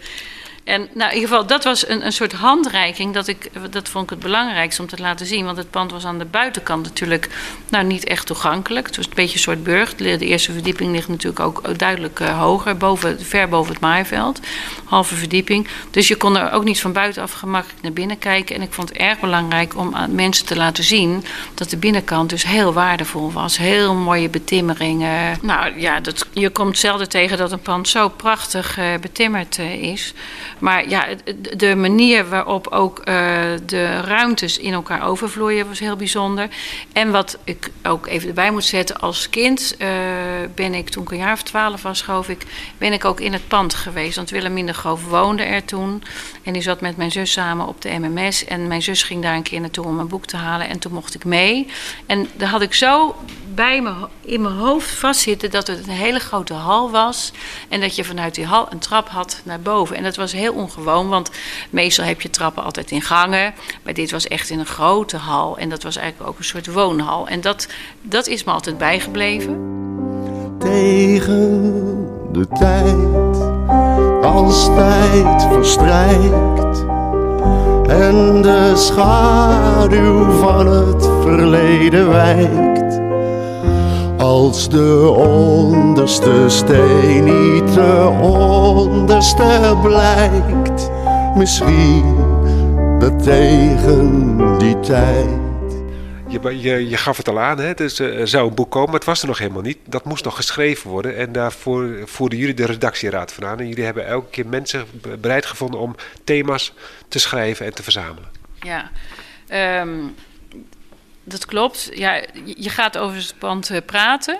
En nou, in ieder geval, dat was een, een soort handreiking. Dat, ik, dat vond ik het belangrijkste om te laten zien. Want het pand was aan de buitenkant natuurlijk nou, niet echt toegankelijk. Het was een beetje een soort burg. De eerste verdieping ligt natuurlijk ook duidelijk uh, hoger, boven, ver boven het maaiveld. Halve verdieping. Dus je kon er ook niet van buitenaf gemakkelijk naar binnen kijken. En ik vond het erg belangrijk om aan mensen te laten zien dat de binnenkant dus heel waardevol was. Heel mooie betimmeringen. Nou ja, dat, je komt zelden tegen dat een pand zo prachtig uh, betimmerd is. Maar ja, de manier waarop ook uh, de ruimtes in elkaar overvloeien was heel bijzonder. En wat ik ook even erbij moet zetten, als kind uh, ben ik, toen ik een jaar of twaalf was, geloof ik, ben ik ook in het pand geweest. Want Wilhelmine Groof woonde er toen. En die zat met mijn zus samen op de MMS. En mijn zus ging daar een keer naartoe om een boek te halen. En toen mocht ik mee. En daar had ik zo bij me, in mijn hoofd vastzitten dat het een hele grote hal was. En dat je vanuit die hal een trap had naar boven. En dat was heel ongewoon, want meestal heb je trappen altijd in gangen. Maar dit was echt in een grote hal. En dat was eigenlijk ook een soort woonhal. En dat, dat is me altijd bijgebleven. Tegen de tijd, als tijd verstrijkt. En de schaduw van het verleden wijkt als de onderste steen niet de onderste blijkt, misschien dat tegen die tijd. je, je, je gaf het al aan, hè? Dus, uh, er zou een boek komen, maar het was er nog helemaal niet. Dat moest nog geschreven worden en daarvoor voerden jullie de redactieraad van aan. En jullie hebben elke keer mensen bereid gevonden om thema's te schrijven en te verzamelen. Ja, um, dat klopt. Ja, je gaat over het pand uh, praten.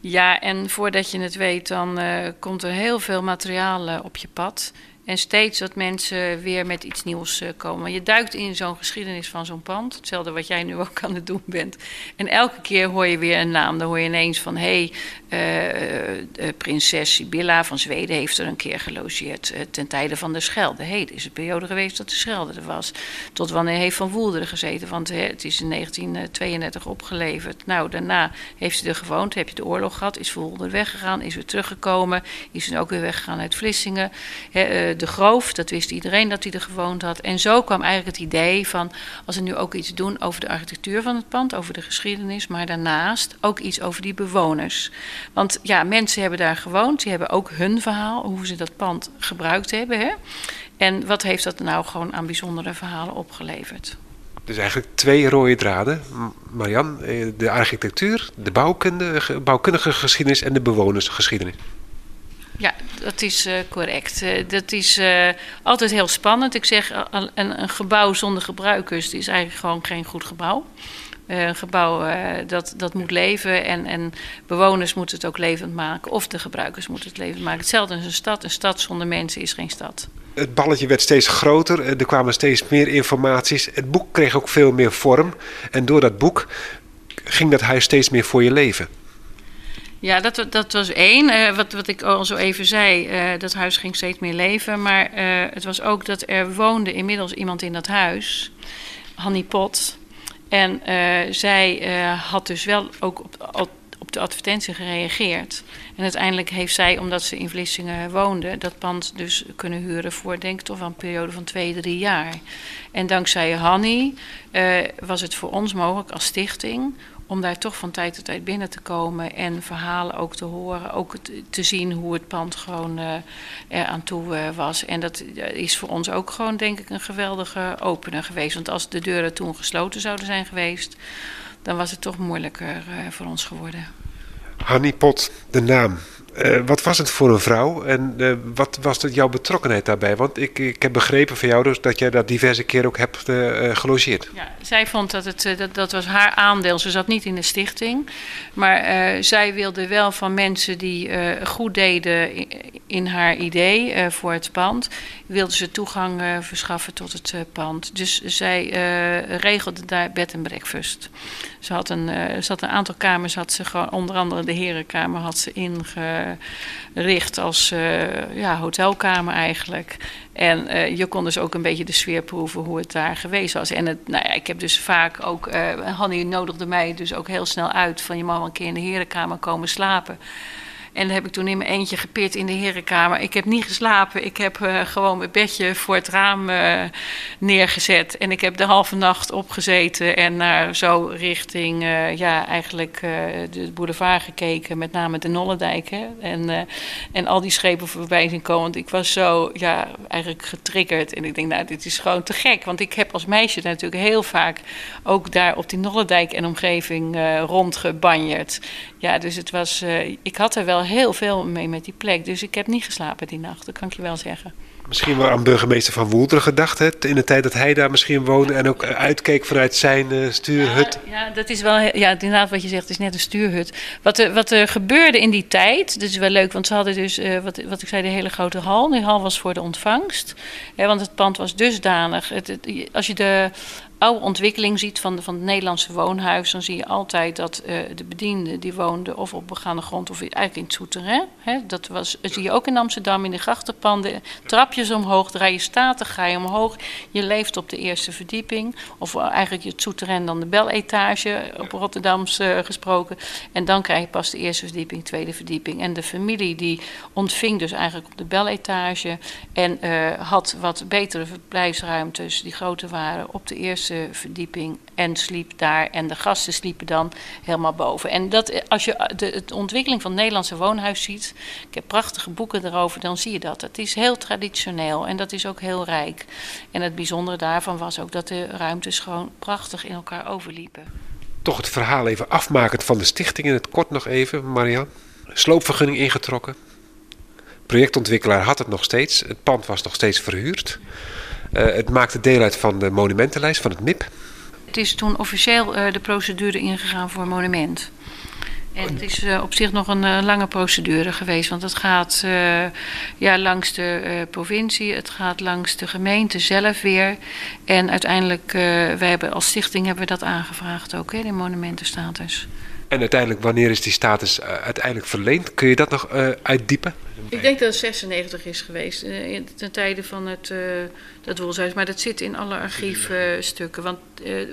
Ja, en voordat je het weet, dan uh, komt er heel veel materiaal uh, op je pad. En steeds dat mensen weer met iets nieuws uh, komen. Je duikt in zo'n geschiedenis van zo'n pand. Hetzelfde wat jij nu ook aan het doen bent. En elke keer hoor je weer een naam. Dan hoor je ineens van: hé, hey, uh, prinses Sibylla van Zweden heeft er een keer gelogeerd. Ten tijde van de Schelde. Hé, hey, het is een periode geweest dat de Schelde er was. Tot wanneer heeft Van Woelder gezeten? Want het is in 1932 opgeleverd. Nou, daarna heeft ze er gewoond. Heb je de oorlog gehad? Is Van weggegaan? Is weer teruggekomen? Is ze ook weer weggegaan uit Vlissingen? He, de Groof, dat wist iedereen dat hij er gewoond had. En zo kwam eigenlijk het idee van, als we nu ook iets doen over de architectuur van het pand, over de geschiedenis, maar daarnaast ook iets over die bewoners. Want ja, mensen hebben daar gewoond, die hebben ook hun verhaal, hoe ze dat pand gebruikt hebben. Hè? En wat heeft dat nou gewoon aan bijzondere verhalen opgeleverd? Dus eigenlijk twee rode draden. Marian, de architectuur, de bouwkunde, bouwkundige geschiedenis en de bewonersgeschiedenis. Ja, dat is uh, correct. Uh, dat is uh, altijd heel spannend. Ik zeg, een, een, gebouw zonder gebruikers is eigenlijk gewoon geen goed gebouw. een gebouw dat, dat moet leven en, en bewoners moeten het ook levend maken. Of de gebruikers moeten het levend maken. Hetzelfde is een stad. Een stad zonder mensen is geen stad. Het balletje werd steeds groter. Er kwamen steeds meer informaties. Het boek kreeg ook veel meer vorm. En door dat boek ging dat huis steeds meer voor je leven. Ja, dat, dat was één. Uh, wat, wat ik al zo even zei, uh, dat huis ging steeds meer leven. Maar uh, het was ook dat er woonde inmiddels iemand in dat huis, Hanny Pot. En zij had dus wel ook op, op de advertentie gereageerd. En uiteindelijk heeft zij, omdat ze in Vlissingen woonde, dat pand dus kunnen huren voor, denk ik, toch een periode van twee, drie jaar. En dankzij Hanny was het voor ons mogelijk als stichting om daar toch van tijd tot tijd binnen te komen en verhalen ook te horen. Ook te zien hoe het pand gewoon uh, er aan toe uh, was. En dat is voor ons ook gewoon, denk ik, een geweldige opener geweest. Want als de deuren toen gesloten zouden zijn geweest, dan was het toch moeilijker voor ons geworden. Hanny Pot, de naam. Uh, wat was het voor een vrouw en uh, wat was jouw betrokkenheid daarbij? Want ik, ik heb begrepen van jou dus dat jij dat diverse keer ook hebt uh, gelogeerd. Ja, zij vond dat het dat, dat was haar aandeel. Ze zat niet in de stichting, maar zij wilde wel van mensen die goed deden in, haar idee voor het pand, wilde ze toegang verschaffen tot het pand. Dus zij regelde daar bed en breakfast. Ze had een, ze had een aantal kamers, had ze gewoon, onder andere de herenkamer had ze ingericht als uh, ja, hotelkamer eigenlijk. En uh, je kon dus ook een beetje de sfeer proeven hoe het daar geweest was. En het, nou ja, ik heb dus vaak ook, uh, Hanny nodigde mij dus ook heel snel uit van je mag een keer in de herenkamer komen slapen. En dan heb ik toen in mijn eentje gepit in de herenkamer. Ik heb niet geslapen. Ik heb uh, gewoon mijn bedje voor het raam uh, neergezet. En ik heb de halve nacht opgezeten en naar zo richting, uh, ja, eigenlijk de boulevard gekeken. Met name de Nollendijk. Hè? En, en al die schepen voorbij zien komen. Want ik was zo, ja, eigenlijk getriggerd. En ik denk, nou, dit is gewoon te gek. Want ik heb als meisje natuurlijk heel vaak ook daar op die Nollendijk en omgeving rondgebanjerd. Ja, dus het was, ik had er wel heel veel mee met die plek. Dus ik heb niet geslapen die nacht, dat kan ik je wel zeggen. Misschien wel aan burgemeester Van Woelderen gedacht, hè? in de tijd dat hij daar misschien woonde en ook uitkeek vanuit zijn uh, stuurhut. Ja, ja, dat is wel, ja, inderdaad wat je zegt, het is net een stuurhut. Wat er, wat er gebeurde in die tijd, dat is wel leuk, want ze hadden dus, uh, wat, wat ik zei, de hele grote hal. Die hal was voor de ontvangst, hè, want het pand was dusdanig. Het, het, als je de oude ontwikkeling ziet van, de, van het Nederlandse woonhuis, dan zie je altijd dat uh, de bedienden die woonden of op begaande grond of eigenlijk in het souterrain. Hè, dat was, zie je ook in Amsterdam in de grachtenpanden. Trapjes omhoog, draai je statig, ga je omhoog. Je leeft op de eerste verdieping. Of eigenlijk het souterrain dan de beletage, op Rotterdams uh, gesproken. En dan krijg je pas de eerste verdieping, tweede verdieping. En de familie die ontving dus eigenlijk op de beletage. En uh, had wat betere verblijfsruimtes, die groter waren, op de eerste verdieping en sliep daar. En de gasten sliepen dan helemaal boven. En dat, als je de, de ontwikkeling van het Nederlandse woonhuis ziet, ik heb prachtige boeken erover, dan zie je dat. Het is heel traditioneel en dat is ook heel rijk. En het bijzondere daarvan was ook dat de ruimtes gewoon prachtig in elkaar overliepen. Toch het verhaal even afmakend van de stichting in het kort nog even, Marian. Sloopvergunning ingetrokken. Projectontwikkelaar had het nog steeds. Het pand was nog steeds verhuurd. Uh, het maakte deel uit van de monumentenlijst van het MIP. Het is toen officieel uh, de procedure ingegaan voor monument. En het is uh, op zich nog een uh, lange procedure geweest, want het gaat uh, ja, langs de provincie, het gaat langs de gemeente zelf weer. En uiteindelijk, wij hebben als stichting hebben we dat aangevraagd ook, hè, de monumentenstatus. En uiteindelijk, wanneer is die status uiteindelijk verleend? Kun je dat nog uitdiepen? Ik denk dat het 96 is geweest, uh, ten tijde van het, dat Woelshuis. Maar dat zit in alle archiefstukken. want uh,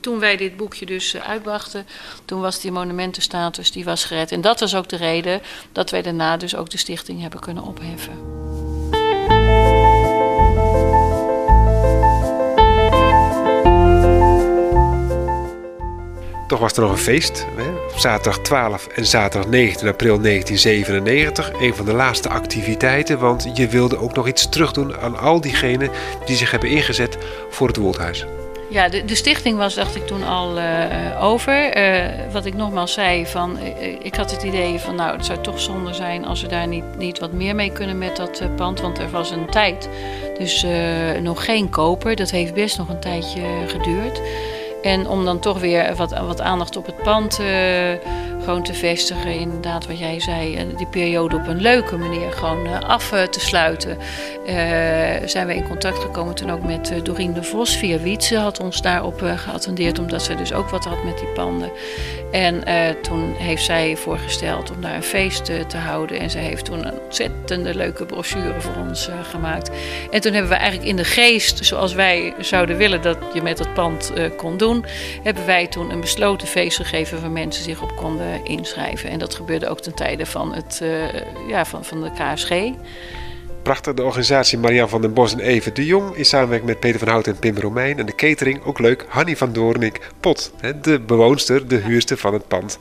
toen wij dit boekje dus uitbrachten, toen was die monumentenstatus die was gered. En dat was ook de reden dat wij daarna dus ook de stichting hebben kunnen opheffen. Toch was er nog een feest. Hè? Zaterdag 12 en zaterdag 19 april 1997. Een van de laatste activiteiten. Want je wilde ook nog iets terugdoen aan al diegenen die zich hebben ingezet voor het Woldhuis. Ja, de, de, stichting was, dacht ik toen al uh, over. Uh, wat ik nogmaals zei, van, uh, ik had het idee van, nou, het zou toch zonde zijn als we daar niet, niet wat meer mee kunnen met dat pand. Want er was een tijd, dus nog geen koper. Dat heeft best nog een tijdje geduurd. En om dan toch weer wat, wat aandacht op het pand uh, gewoon te vestigen. Inderdaad, wat jij zei, die periode op een leuke manier gewoon uh, af te sluiten. zijn we in contact gekomen toen ook met Dorien de Vos via Wietse. Had ons daarop geattendeerd, omdat ze dus ook wat had met die panden. En toen heeft zij voorgesteld om daar een feest te houden. En ze heeft toen een ontzettende leuke brochure voor ons gemaakt. En toen hebben we eigenlijk in de geest, zoals wij zouden willen dat je met het pand kon doen hebben wij toen een besloten feest gegeven waar mensen zich op konden inschrijven. En dat gebeurde ook ten tijde van, het, ja, van, van de KSG. Prachtig, de organisatie Marian van den Bos en Even de Jong in samenwerking met Peter van Hout en Pim Romein. En de catering, ook leuk, Hanny van Doornik Pot, de bewoonster, de huurster van het pand.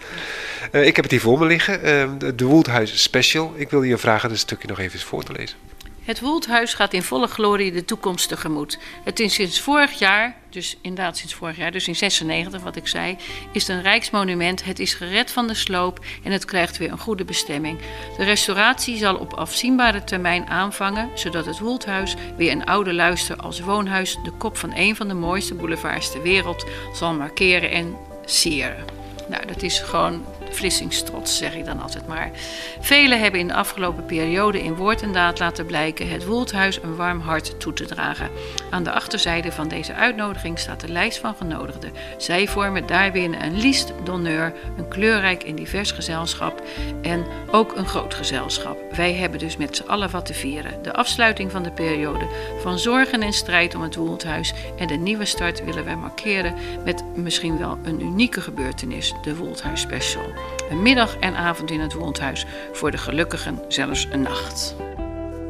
Uh, ik heb het hier voor me liggen, uh, de Woeldhuis Special. Ik wil je vragen een stukje nog even voor te lezen. Het Woeldhuis gaat in volle glorie de toekomst tegemoet. Het is sinds vorig jaar, dus inderdaad sinds vorig jaar, dus in 96 wat ik zei, is een rijksmonument. Het is gered van de sloop en het krijgt weer een goede bestemming. De restauratie zal op afzienbare termijn aanvangen, zodat het Woeldhuis weer een oude luister als woonhuis de kop van een van de mooiste boulevards ter wereld zal markeren en sieren. Nou, dat is gewoon verlissingstrots, zeg ik dan altijd maar. Velen hebben in de afgelopen periode in woord en daad laten blijken het Woeldhuis een warm hart toe te dragen. Aan de achterzijde van deze uitnodiging staat de lijst van genodigden. Zij vormen daarbinnen een liste d'honneur, een kleurrijk en divers gezelschap en ook een groot gezelschap. Wij hebben dus met z'n allen wat te vieren. De afsluiting van de periode van zorgen en strijd om het Woeldhuis en de nieuwe start willen wij markeren met misschien wel een unieke gebeurtenis, de Woeldhuis Special. Een middag en avond in het Woondhuis, voor de gelukkigen zelfs een nacht.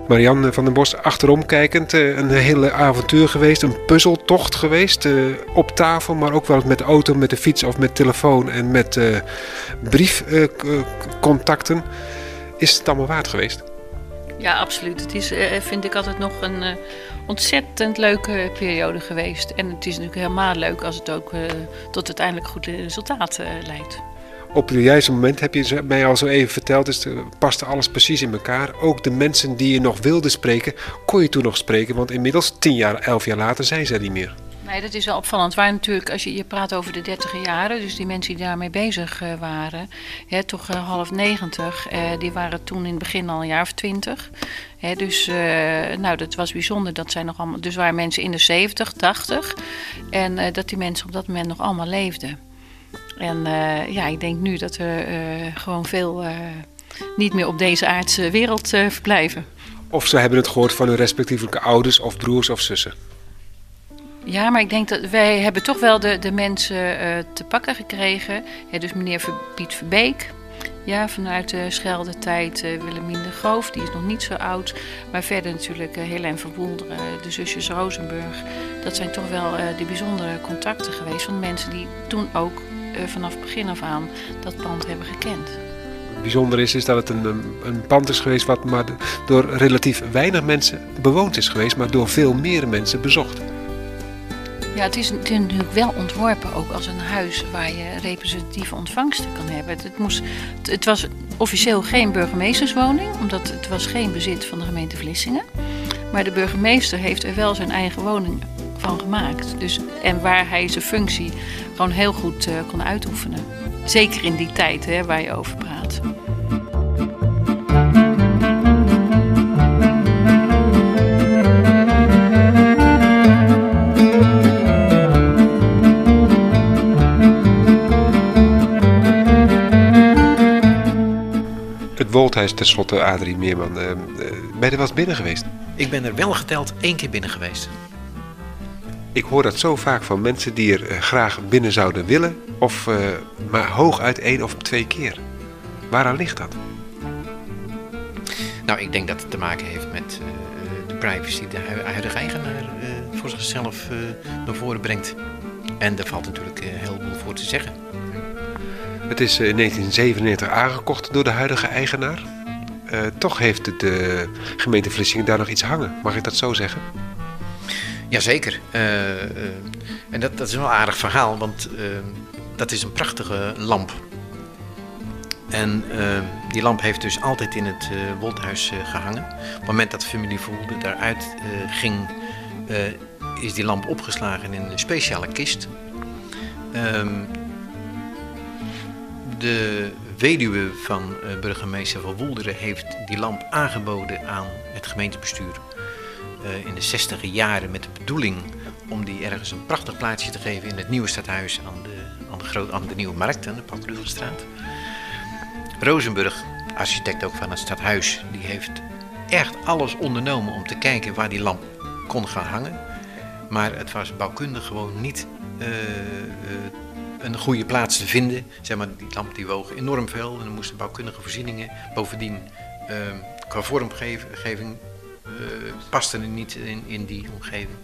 Marianne van den Bos, achterom kijkend, eh, een hele avontuur geweest, een puzzeltocht geweest. Eh, op tafel, maar ook wel met de auto, met de fiets of met telefoon en met uh, briefcontacten. Is het allemaal waard geweest? Ja, absoluut. Het is, vind ik altijd nog een ontzettend leuke periode geweest. En het is natuurlijk helemaal leuk als het ook tot uiteindelijk goed resultaat leidt op het juiste moment heb je mij al zo even verteld, dus paste alles precies in elkaar. Ook de mensen die je nog wilde spreken, kon je toen nog spreken, want inmiddels tien jaar, elf jaar later zijn ze niet meer. Nee, dat is wel opvallend. Waar natuurlijk, als je, je praat over de dertiger jaren, dus die mensen die daarmee bezig uh, waren, hè, toch uh, half negentig, uh, die waren toen in het begin al een jaar of twintig. dus nou, dat was bijzonder. Dat zijn nog allemaal, dus waren mensen in de 70, 80. En dat die mensen op dat moment nog allemaal leefden. En uh, ja, ik denk nu dat we uh, gewoon veel uh, niet meer op deze aardse wereld verblijven. Of ze hebben het gehoord van hun respectievelijke ouders of broers of zussen. Ja, maar ik denk dat wij hebben toch wel de, de mensen te pakken gekregen. Ja, dus meneer Piet Verbeek, ja, vanuit de Scheldetijd uh, Willemien de Groof, die is nog niet zo oud. Maar verder natuurlijk uh, Helene Verwoelderen, de zusjes Rosenburg. Dat zijn toch wel uh, de bijzondere contacten geweest van mensen die toen ook vanaf begin af aan dat pand hebben gekend. Bijzonder is, is dat het een, een pand is geweest wat maar door relatief weinig mensen bewoond is geweest, maar door veel meer mensen bezocht. Ja, het is, het is natuurlijk wel ontworpen ook als een huis waar je representatieve ontvangsten kan hebben. Het, moest, het, het was officieel geen burgemeesterswoning, omdat het was geen bezit van de gemeente Vlissingen. Maar de burgemeester heeft er wel zijn eigen woning van gemaakt. Dus, en waar hij zijn functie gewoon heel goed uh, kon uitoefenen. Zeker in die tijd hè, waar je over praat. Het Wolthuis tenslotte, Adrie Meerman. Uh, ben je er wel eens binnen geweest? Ik ben er wel geteld één keer binnen geweest. Ik hoor dat zo vaak van mensen die er uh, graag binnen zouden willen, of uh, maar hooguit één of twee keer. Waaraan ligt dat? Nou, ik denk dat het te maken heeft met uh, de privacy die de huidige eigenaar voor zichzelf naar voren brengt. En daar valt natuurlijk heel veel voor te zeggen. Het is in 1997 aangekocht door de huidige eigenaar. toch heeft de gemeente Vlissingen daar nog iets hangen. Mag ik dat zo zeggen? Jazeker. Uh, en dat, dat is wel aardig verhaal, want uh, dat is een prachtige lamp. En die lamp heeft dus altijd in het Wolthuis gehangen. Op het moment dat de familie Verhoelde daaruit ging, is die lamp opgeslagen in een speciale kist. Um, de weduwe van burgemeester van Woelderen heeft die lamp aangeboden aan het gemeentebestuur uh, in de 60 jaren met de bedoeling om die ergens een prachtig plaatsje te geven in het nieuwe stadhuis aan de, aan de, groot, aan de Nieuwe Markt, aan de Patrugelstraat. Rozenburg, architect ook van het stadhuis, die heeft echt alles ondernomen om te kijken waar die lamp kon gaan hangen. Maar het was bouwkundig gewoon niet uh, uh, een goede plaats te vinden. Zeg maar, die lamp die woog enorm veel en er moesten bouwkundige voorzieningen. Bovendien, qua vormgeving paste er niet in, in die omgeving.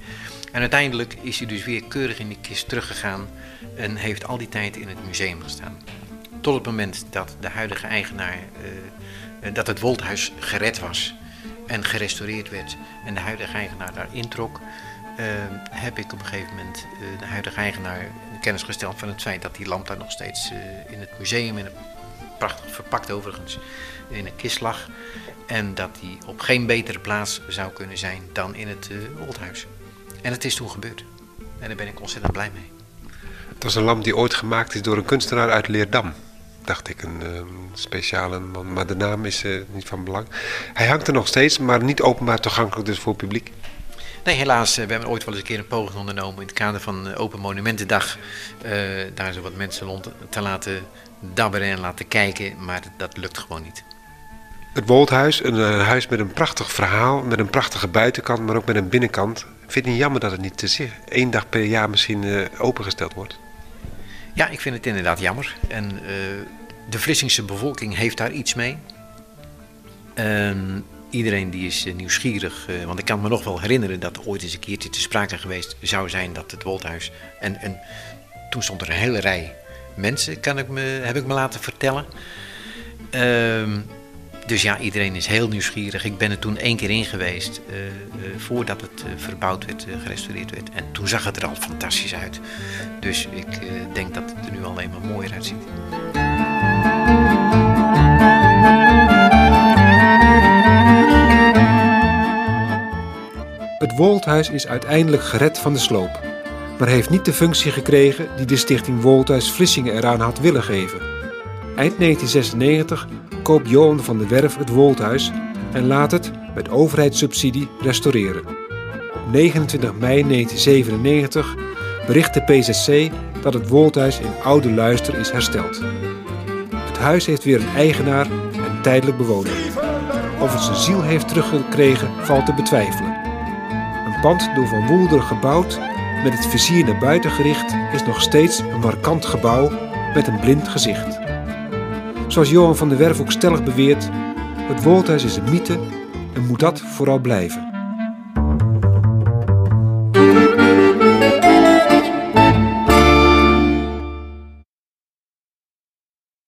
En uiteindelijk is hij dus weer keurig in die kist teruggegaan en heeft al die tijd in het museum gestaan. Tot het moment dat de huidige eigenaar, uh, dat het Wolthuis gered was en gerestaureerd werd en de huidige eigenaar daar introk, heb ik op een gegeven moment de huidige eigenaar kennis gesteld van het feit dat die lamp daar nog steeds in het museum, in het, prachtig verpakt overigens, in een kist lag. En dat die op geen betere plaats zou kunnen zijn dan in het uh, Oldhuis. En het is toen gebeurd. En daar ben ik ontzettend blij mee. Het was een lamp die ooit gemaakt is door een kunstenaar uit Leerdam. Dacht ik, een uh, speciale man. Maar de naam is uh, niet van belang. Hij hangt er nog steeds, maar niet openbaar toegankelijk dus voor het publiek. Nee, helaas. We hebben ooit wel eens een keer een poging ondernomen in het kader van Open Monumentendag. daar zo wat mensen rond te laten dabberen en laten kijken. Maar dat lukt gewoon niet. Het Woldhuis, een, een, huis met een prachtig verhaal, met een prachtige buitenkant, maar ook met een binnenkant. Vind je jammer dat het niet te één dag per jaar misschien uh, opengesteld wordt? Ja, ik vind het inderdaad jammer. En uh, de Vlissingse bevolking heeft daar iets mee. En iedereen die is nieuwsgierig, want ik kan me nog wel herinneren dat ooit eens een keertje te sprake geweest zou zijn dat het Woldhuis. En, en toen stond er een hele rij mensen, kan ik me, heb ik me laten vertellen. Ehm, dus ja, iedereen is heel nieuwsgierig. Ik ben er toen één keer in geweest, uh, uh, voordat het uh, verbouwd werd, gerestaureerd werd. En toen zag het er al fantastisch uit. Dus ik denk dat het er nu alleen maar mooier uitziet. Het Woldhuis is uiteindelijk gered van de sloop, maar heeft niet de functie gekregen die de stichting Woldhuis Vlissingen eraan had willen geven. Eind 1996 koopt Johan van der Werf het Woldhuis en laat het met overheidssubsidie restaureren. Op 29 mei 1997 bericht de PZC dat het Woldhuis in oude luister is hersteld. Het huis heeft weer een eigenaar en tijdelijk bewoner. Of het zijn ziel heeft teruggekregen valt te betwijfelen. Een pand door Van Woelder gebouwd, met het vizier naar buiten gericht, is nog steeds een markant gebouw met een blind gezicht. Zoals Johan van der Werf ook stellig beweert, het Woldhuis is een mythe en moet dat vooral blijven.